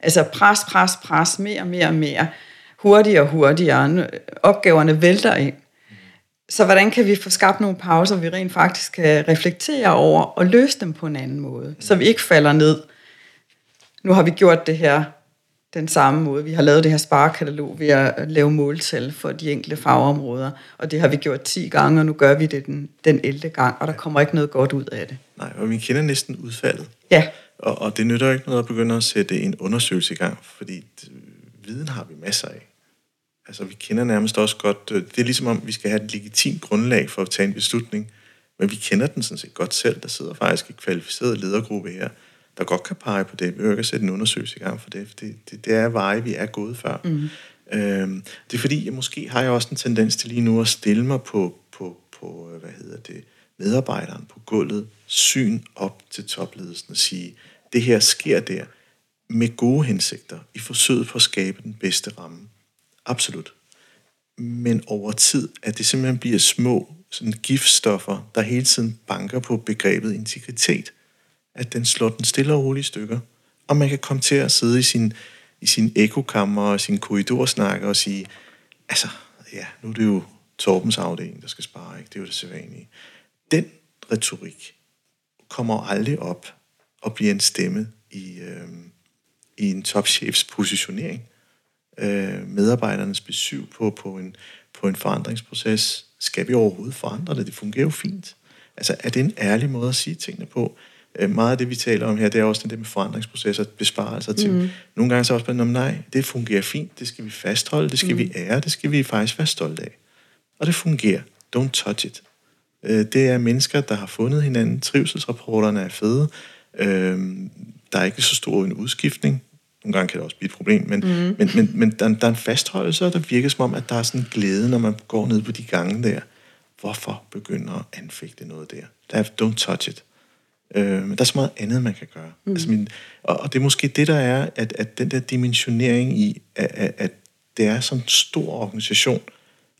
Altså pres, pres, pres, mere, mere, mere. Hurtigere og hurtigere. Opgaverne vælter ind. Så hvordan kan vi få skabt nogle pauser, vi rent faktisk kan reflektere over og løse dem på en anden måde, så vi ikke falder ned. Nu har vi gjort det her den samme måde. Vi har lavet det her sparekatalog ved at lave måltal for de enkelte fagområder, og det har vi gjort 10 gange, og nu gør vi det den, den 11. gang, og der kommer ikke noget godt ud af det. Nej, og vi kender næsten udfaldet. Ja. Og, og det nytter ikke noget at begynde at sætte en undersøgelse i gang, fordi viden har vi masser af. Altså, vi kender nærmest også godt... Øh, det er ligesom om, vi skal have et legitimt grundlag for at tage en beslutning, men vi kender den sådan set godt selv. Der sidder faktisk en kvalificeret ledergruppe her, der godt kan pege på det. Vi behøver ikke at sætte en undersøgelse i gang for det, for det, det, det er veje, vi er gået før. Mm. Øhm, det er fordi, jeg måske har jeg også en tendens til lige nu at stille mig på, på, på hvad hedder det, medarbejderen på gulvet, syn op til topledelsen og sige, det her sker der med gode hensigter i forsøget på at skabe den bedste ramme. Absolut. Men over tid, at det simpelthen bliver små sådan giftstoffer, der hele tiden banker på begrebet integritet – at den slår den stille og roligt stykker. Og man kan komme til at sidde i sin, i sin ekokammer og sin korridorsnakke og sige, altså, ja, nu er det jo Torbens afdeling, der skal spare, ikke? Det er jo det sædvanlige. Den retorik kommer aldrig op og bliver en stemme i, øh, i en topchefs positionering. Øh, medarbejdernes besøg på, på, en, på en forandringsproces. Skal vi overhovedet forandre det? Det fungerer jo fint. Altså, er det en ærlig måde at sige tingene på? Øh, meget af det, vi taler om her, det er også det med forandringsprocesser, besparelser til. Mm. Nogle gange så også bare, nej, det fungerer fint, det skal vi fastholde, det skal mm. vi ære, det skal vi faktisk være stolte af. Og det fungerer. Don't touch it. Øh, det er mennesker, der har fundet hinanden. Trivselsrapporterne er fede. Øh, der er ikke så stor en udskiftning. Nogle gange kan det også blive et problem, men, mm. men, men, men der, der er en fastholdelse, og der virker som om, at der er sådan en glæde, når man går ned på de gange der. Hvorfor begynder at anfægte noget der? der er, don't touch it. Øh, men der er så meget andet, man kan gøre. Mm. Altså min, og, og det er måske det, der er, at, at den der dimensionering i, at, at, at det er sådan en stor organisation,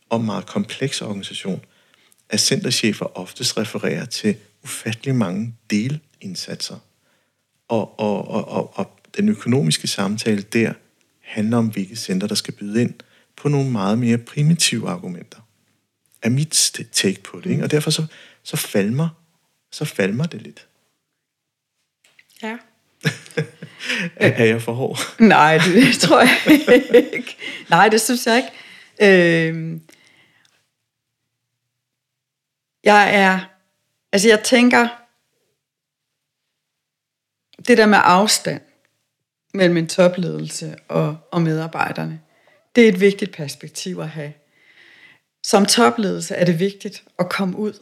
og meget kompleks organisation, at centerchefer oftest refererer til ufattelig mange delindsatser. Og, og, og, og, og den økonomiske samtale der handler om, hvilke center, der skal byde ind på nogle meget mere primitive argumenter. Er mit take på det. Ikke? Og derfor så, så falmer, så falmer det lidt. Ja. er, er jeg for hård? Nej, det tror jeg ikke. Nej, det synes jeg ikke. Øh, jeg er, altså jeg tænker, det der med afstand mellem en topledelse og, og medarbejderne, det er et vigtigt perspektiv at have. Som topledelse er det vigtigt at komme ud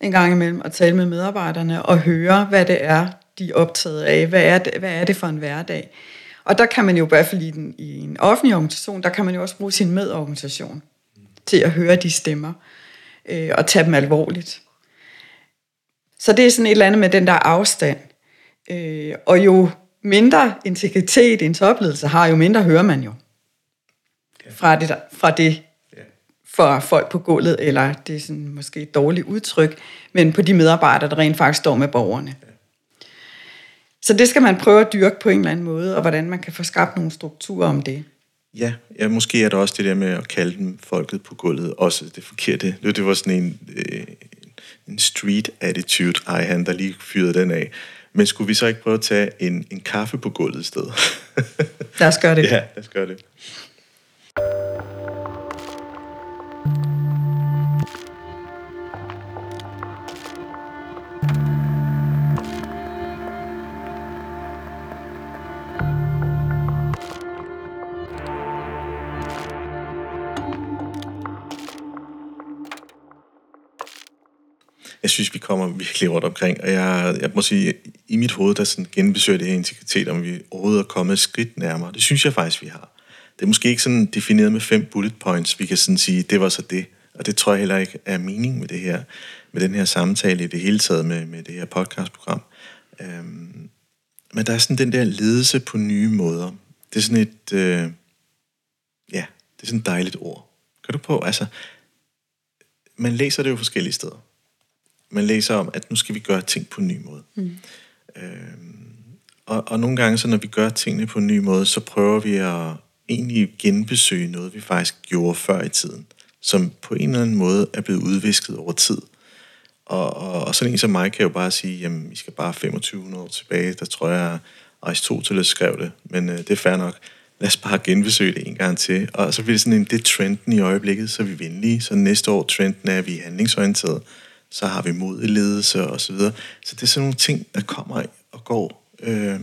en gang imellem og tale med medarbejderne og høre, hvad det er, de er optaget af. Hvad er det, hvad er det for en hverdag? Og der kan man jo i hvert fald i, den, i en offentlig organisation, der kan man jo også bruge sin medorganisation til at høre de stemmer øh, og tage dem alvorligt. Så det er sådan et eller andet med den der afstand. Øh, og jo mindre integritet en topledelse har, jo mindre hører man jo fra det, fra det for folk på gulvet, eller det er sådan måske et dårligt udtryk, men på de medarbejdere, der rent faktisk står med borgerne. Så det skal man prøve at dyrke på en eller anden måde, og hvordan man kan få skabt nogle strukturer om det. Ja, ja måske er det også det der med at kalde dem folket på gulvet, også det forkerte. Det var sådan en, øh, en street attitude, ej han der lige fyrede den af. Men skulle vi så ikke prøve at tage en, en kaffe på gulvet i stedet? lad os gøre det. Ja, lad os gøre det. Kommer virkelig rundt omkring. Og jeg, jeg må sige, i mit hoved, der sådan genbesøger det her integritet, om vi overhovedet er kommet et skridt nærmere. Det synes jeg faktisk, vi har. Det er måske ikke sådan defineret med fem bullet points, vi kan sådan sige, det var så det. Og det tror jeg heller ikke er mening med det her, med den her samtale i det hele taget med, med det her podcastprogram. Øhm, men der er sådan den der ledelse på nye måder. Det er sådan et, øh, ja, det er sådan et dejligt ord. Kan du på, altså, man læser det jo forskellige steder man læser om, at nu skal vi gøre ting på en ny måde. Mm. Øhm, og, og nogle gange, så når vi gør tingene på en ny måde, så prøver vi at egentlig genbesøge noget, vi faktisk gjorde før i tiden, som på en eller anden måde er blevet udvisket over tid. Og, og, og sådan en som mig kan jo bare sige, jamen, vi skal bare 2500 år tilbage, der tror jeg, Aristoteles skrev det, men øh, det er fair nok. Lad os bare genbesøge det en gang til. Og så bliver det sådan en, det trenden i øjeblikket, så er vi venlige. Så næste år trenden er, at vi er handlingsorienterede så har vi mod i ledelse og så videre. Så det er sådan nogle ting, der kommer og går. Øh,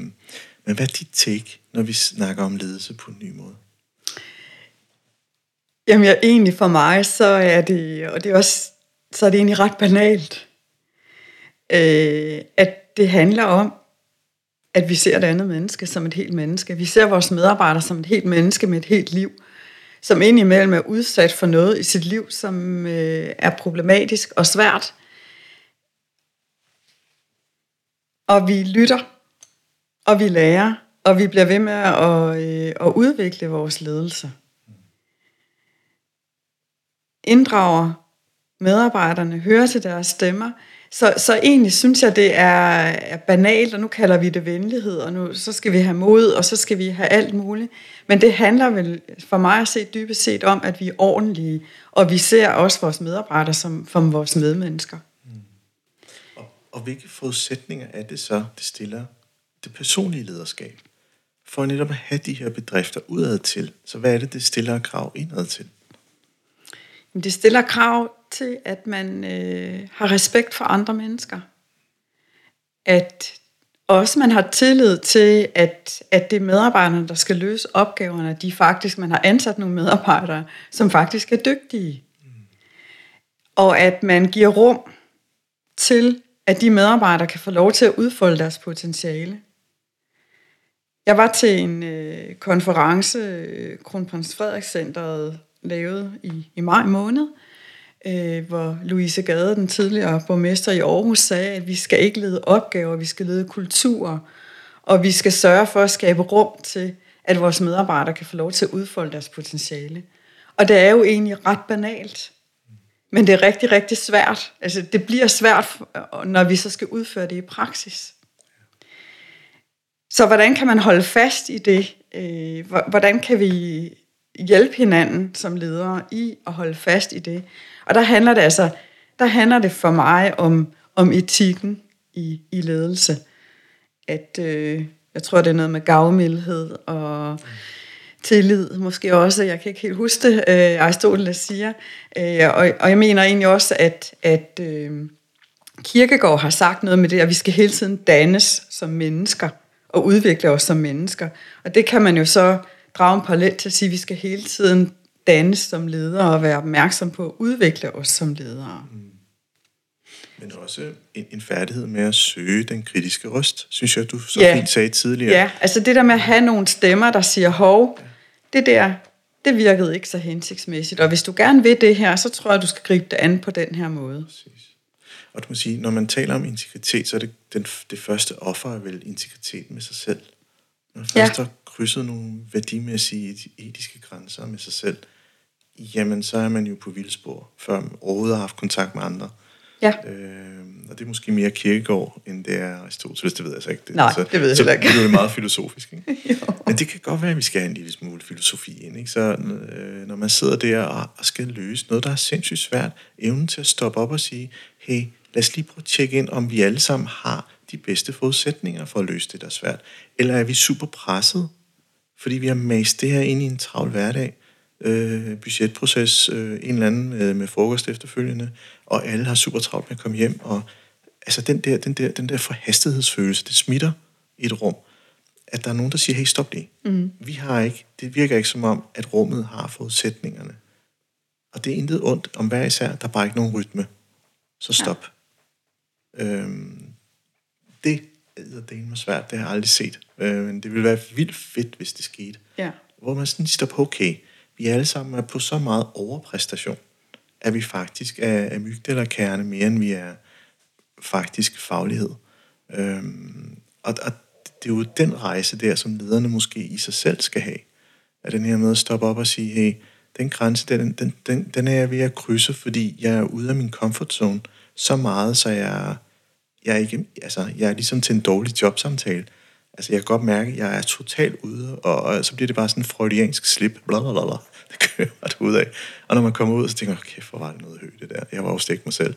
men hvad er dit take, når vi snakker om ledelse på en ny måde? Jamen, jeg, egentlig for mig, så er det, og det er også, så er det egentlig ret banalt, øh, at det handler om, at vi ser det andet menneske som et helt menneske. Vi ser vores medarbejdere som et helt menneske med et helt liv som indimellem er udsat for noget i sit liv, som øh, er problematisk og svært. Og vi lytter, og vi lærer, og vi bliver ved med at, øh, at udvikle vores ledelse. Inddrager medarbejderne, hører til deres stemmer, så, så egentlig synes jeg, det er, er banalt, og nu kalder vi det venlighed, og nu så skal vi have mod, og så skal vi have alt muligt. Men det handler vel for mig at se dybest set om, at vi er ordentlige, og vi ser også vores medarbejdere som, som vores medmennesker. Mm. Og, og hvilke forudsætninger er det så, det stiller det personlige lederskab? For netop at have de her bedrifter udad til. Så hvad er det, det stiller krav indad til? Det stiller krav til, at man øh, har respekt for andre mennesker. At også man har tillid til, at, at det er medarbejderne, der skal løse opgaverne, de faktisk, man har ansat nogle medarbejdere, som faktisk er dygtige. Mm. Og at man giver rum til, at de medarbejdere kan få lov til at udfolde deres potentiale. Jeg var til en øh, konference, øh, Kronprins Frederik Centeret lavede i, i maj måned, øh, Øh, hvor Louise Gade, den tidligere borgmester i Aarhus, sagde, at vi skal ikke lede opgaver, vi skal lede kultur, og vi skal sørge for at skabe rum til, at vores medarbejdere kan få lov til at udfolde deres potentiale. Og det er jo egentlig ret banalt. Men det er rigtig, rigtig svært. Altså, det bliver svært, når vi så skal udføre det i praksis. Så hvordan kan man holde fast i det? Øh, hvordan kan vi hjælpe hinanden som ledere i at holde fast i det? Og der handler det altså, der handler det for mig om, om etikken i, i ledelse. At øh, jeg tror, det er noget med gavmildhed og tillid, måske også, jeg kan ikke helt huske det, øh, Aristoteles siger. Øh, og, og jeg mener egentlig også, at, at øh, Kirkegaard har sagt noget med det, at vi skal hele tiden dannes som mennesker og udvikle os som mennesker. Og det kan man jo så drage en parallel til at sige, at vi skal hele tiden dannes som ledere og være opmærksom på at udvikle os som ledere. Mm. Men også en, en færdighed med at søge den kritiske røst, synes jeg, du så ja. fint sagde tidligere. Ja, altså det der med at have nogle stemmer, der siger, hov, det der, det virkede ikke så hensigtsmæssigt, og hvis du gerne vil det her, så tror jeg, du skal gribe det an på den her måde. Præcis. Og du må sige, når man taler om integritet, så er det den, det første offer er vel integritet med sig selv. Når man først ja. har krydset nogle værdimæssige, etiske grænser med sig selv, jamen så er man jo på vildspor, før man overhovedet har haft kontakt med andre. Ja. Øh, og det er måske mere kirkegård, end det er Aristoteles, det ved jeg så ikke. Det, Nej, så, det ved jeg så, ikke. det er meget filosofisk. Ikke? Men det kan godt være, at vi skal have en lille smule filosofi ind. Ikke? Så øh, når man sidder der og, og skal løse noget, der er sindssygt svært, evnen til at stoppe op og sige, hey, lad os lige prøve at tjekke ind, om vi alle sammen har de bedste forudsætninger for at løse det, der er svært. Eller er vi super presset, fordi vi har mast det her ind i en travl hverdag, øh, budgetproces, øh, en eller anden øh, med frokost efterfølgende, og alle har super travlt med at komme hjem, og altså den der, den der, den der forhastighedsfølelse, det smitter i et rum, at der er nogen, der siger, hey, stop lige. Mm. Vi har ikke, det virker ikke som om, at rummet har forudsætningerne. Og det er intet ondt om hver især, der er bare ikke nogen rytme. Så stop. Ja. Øhm, det er det svært, det har jeg aldrig set. Øh, men det ville være vildt fedt, hvis det skete. Ja. Hvor man sådan står på, okay, vi alle sammen er på så meget overpræstation, at vi faktisk er, er kerne mere, end vi er faktisk faglighed. Øhm, og, og det er jo den rejse der, som lederne måske i sig selv skal have. At den her med at stoppe op og sige, hey, den grænse, den, den, den, den er jeg ved at krydse, fordi jeg er ude af min comfort zone så meget, så jeg, jeg, er, ikke, altså, jeg er ligesom til en dårlig jobsamtale. Altså, jeg kan godt mærke, at jeg er totalt ude, og, og så bliver det bare sådan en freudiansk slip. Blablabla. Det kører bare ud af. Og når man kommer ud, så tænker jeg, kæft, hvor var det noget højt det der. Jeg var jo stik mig selv.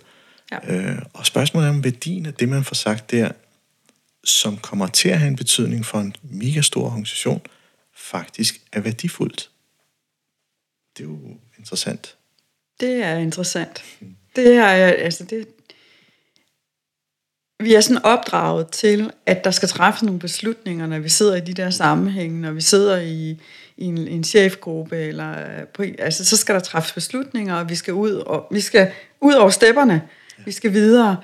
Ja. Øh, og spørgsmålet er om værdien af det, man får sagt der, som kommer til at have en betydning for en mega stor organisation, faktisk er værdifuldt. Det er jo interessant. Det er interessant. Det er, altså det, vi er sådan opdraget til, at der skal træffes nogle beslutninger, når vi sidder i de der sammenhænge, når vi sidder i, i en, en chefgruppe, eller øh, på, altså, så skal der træffes beslutninger, og vi skal ud, og, vi skal ud over stepperne, vi skal videre.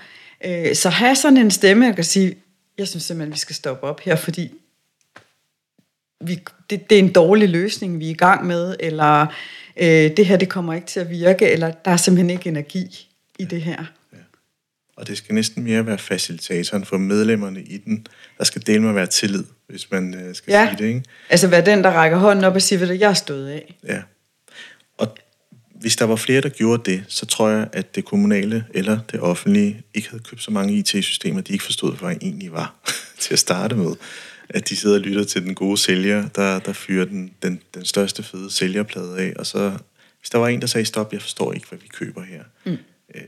Øh, så have sådan en stemme, jeg kan sige, jeg synes simpelthen, vi skal stoppe op her, fordi vi, det, det er en dårlig løsning, vi er i gang med, eller øh, det her, det kommer ikke til at virke, eller der er simpelthen ikke energi i det her. Og det skal næsten mere være facilitatoren for medlemmerne i den. Der skal dele med at være tillid, hvis man øh, skal ja. sige det. Ikke? Altså være den, der rækker hånden op og siger, hvad jeg stået af. Ja. Og hvis der var flere, der gjorde det, så tror jeg, at det kommunale eller det offentlige ikke havde købt så mange IT-systemer, de ikke forstod, hvad egentlig var til at starte med. At de sidder og lytter til den gode sælger, der, der fyrer den, den, den største fede sælgerplade af, og så hvis der var en, der sagde, stop, jeg forstår ikke, hvad vi køber her, mm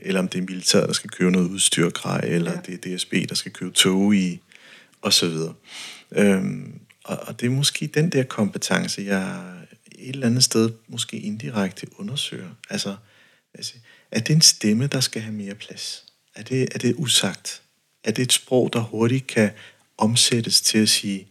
eller om det er militæret, der skal købe noget udstyr grej, eller ja. det er DSB, der skal købe tog i, og så videre. Øhm, og, og det er måske den der kompetence, jeg et eller andet sted måske indirekte undersøger. Altså, altså er det en stemme, der skal have mere plads? Er det, er det usagt? Er det et sprog, der hurtigt kan omsættes til at sige,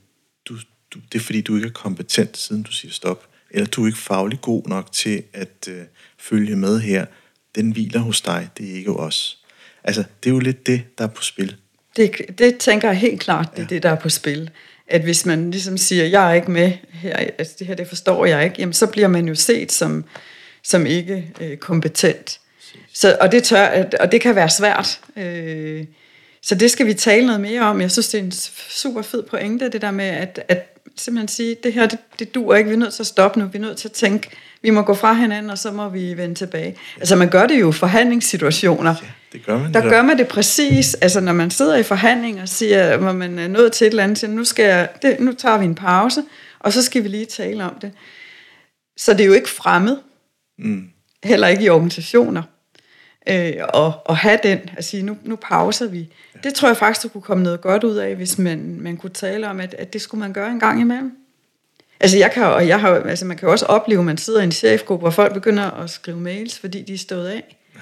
du, du, det er fordi, du ikke er kompetent, siden du siger stop, eller du er ikke faglig god nok til at øh, følge med her, den hviler hos dig, det er ikke os. Altså, det er jo lidt det, der er på spil. Det, det tænker jeg helt klart, det er ja. det, der er på spil. At hvis man ligesom siger, jeg er ikke med her, altså det her, det forstår jeg ikke, jamen så bliver man jo set som, som ikke øh, kompetent. Så, og, det tør, og det kan være svært. Øh, så det skal vi tale noget mere om. Jeg synes, det er en super fed pointe, det der med, at, at, simpelthen sige, det her, det, det duer ikke, vi er nødt til at stoppe nu, vi er nødt til at tænke, vi må gå fra hinanden, og så må vi vende tilbage. Altså man gør det jo i forhandlingssituationer. Ja, det gør man. Der netop. gør man det præcis, altså når man sidder i forhandlinger og siger, hvor man er nået til et eller andet, siger, nu, skal jeg, det, nu tager vi en pause, og så skal vi lige tale om det. Så det er jo ikke fremmed, Mm. heller ikke i organisationer, øh, og, og have den, at sige, nu, nu pauser vi. Det tror jeg faktisk, der kunne komme noget godt ud af, hvis man, man kunne tale om, at, at det skulle man gøre en gang imellem. Altså, jeg kan, og jeg har, altså man kan jo også opleve, at man sidder i en chefgruppe, og folk begynder at skrive mails, fordi de er stået af.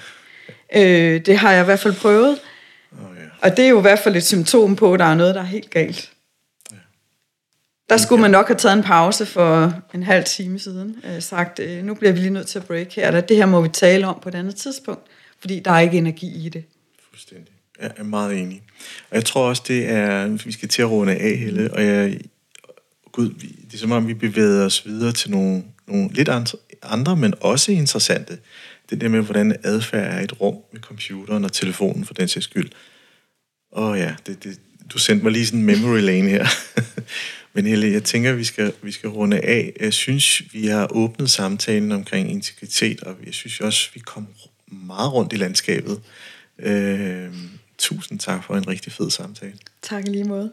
Øh, det har jeg i hvert fald prøvet. Oh, ja. Og det er jo i hvert fald et symptom på, at der er noget, der er helt galt. Der skulle man nok have taget en pause for en halv time siden. Øh, sagt, øh, nu bliver vi lige nødt til at break her. Eller, det her må vi tale om på et andet tidspunkt. Fordi der er ikke energi i det. Fuldstændig. Jeg er meget enig. Og jeg tror også, det er, vi skal til at runde af, Helle, og jeg, Gud, det er som om, vi bevæger os videre til nogle, nogle lidt andre, men også interessante. Det der med, hvordan adfærd er i et rum med computeren og telefonen for den sags skyld. Åh ja, det, det, du sendte mig lige sådan en memory lane her. men Helle, jeg tænker, vi skal, vi skal runde af. Jeg synes, vi har åbnet samtalen omkring integritet, og jeg synes også, vi kom meget rundt i landskabet. Øh, tusind tak for en rigtig fed samtale. Tak i lige måde.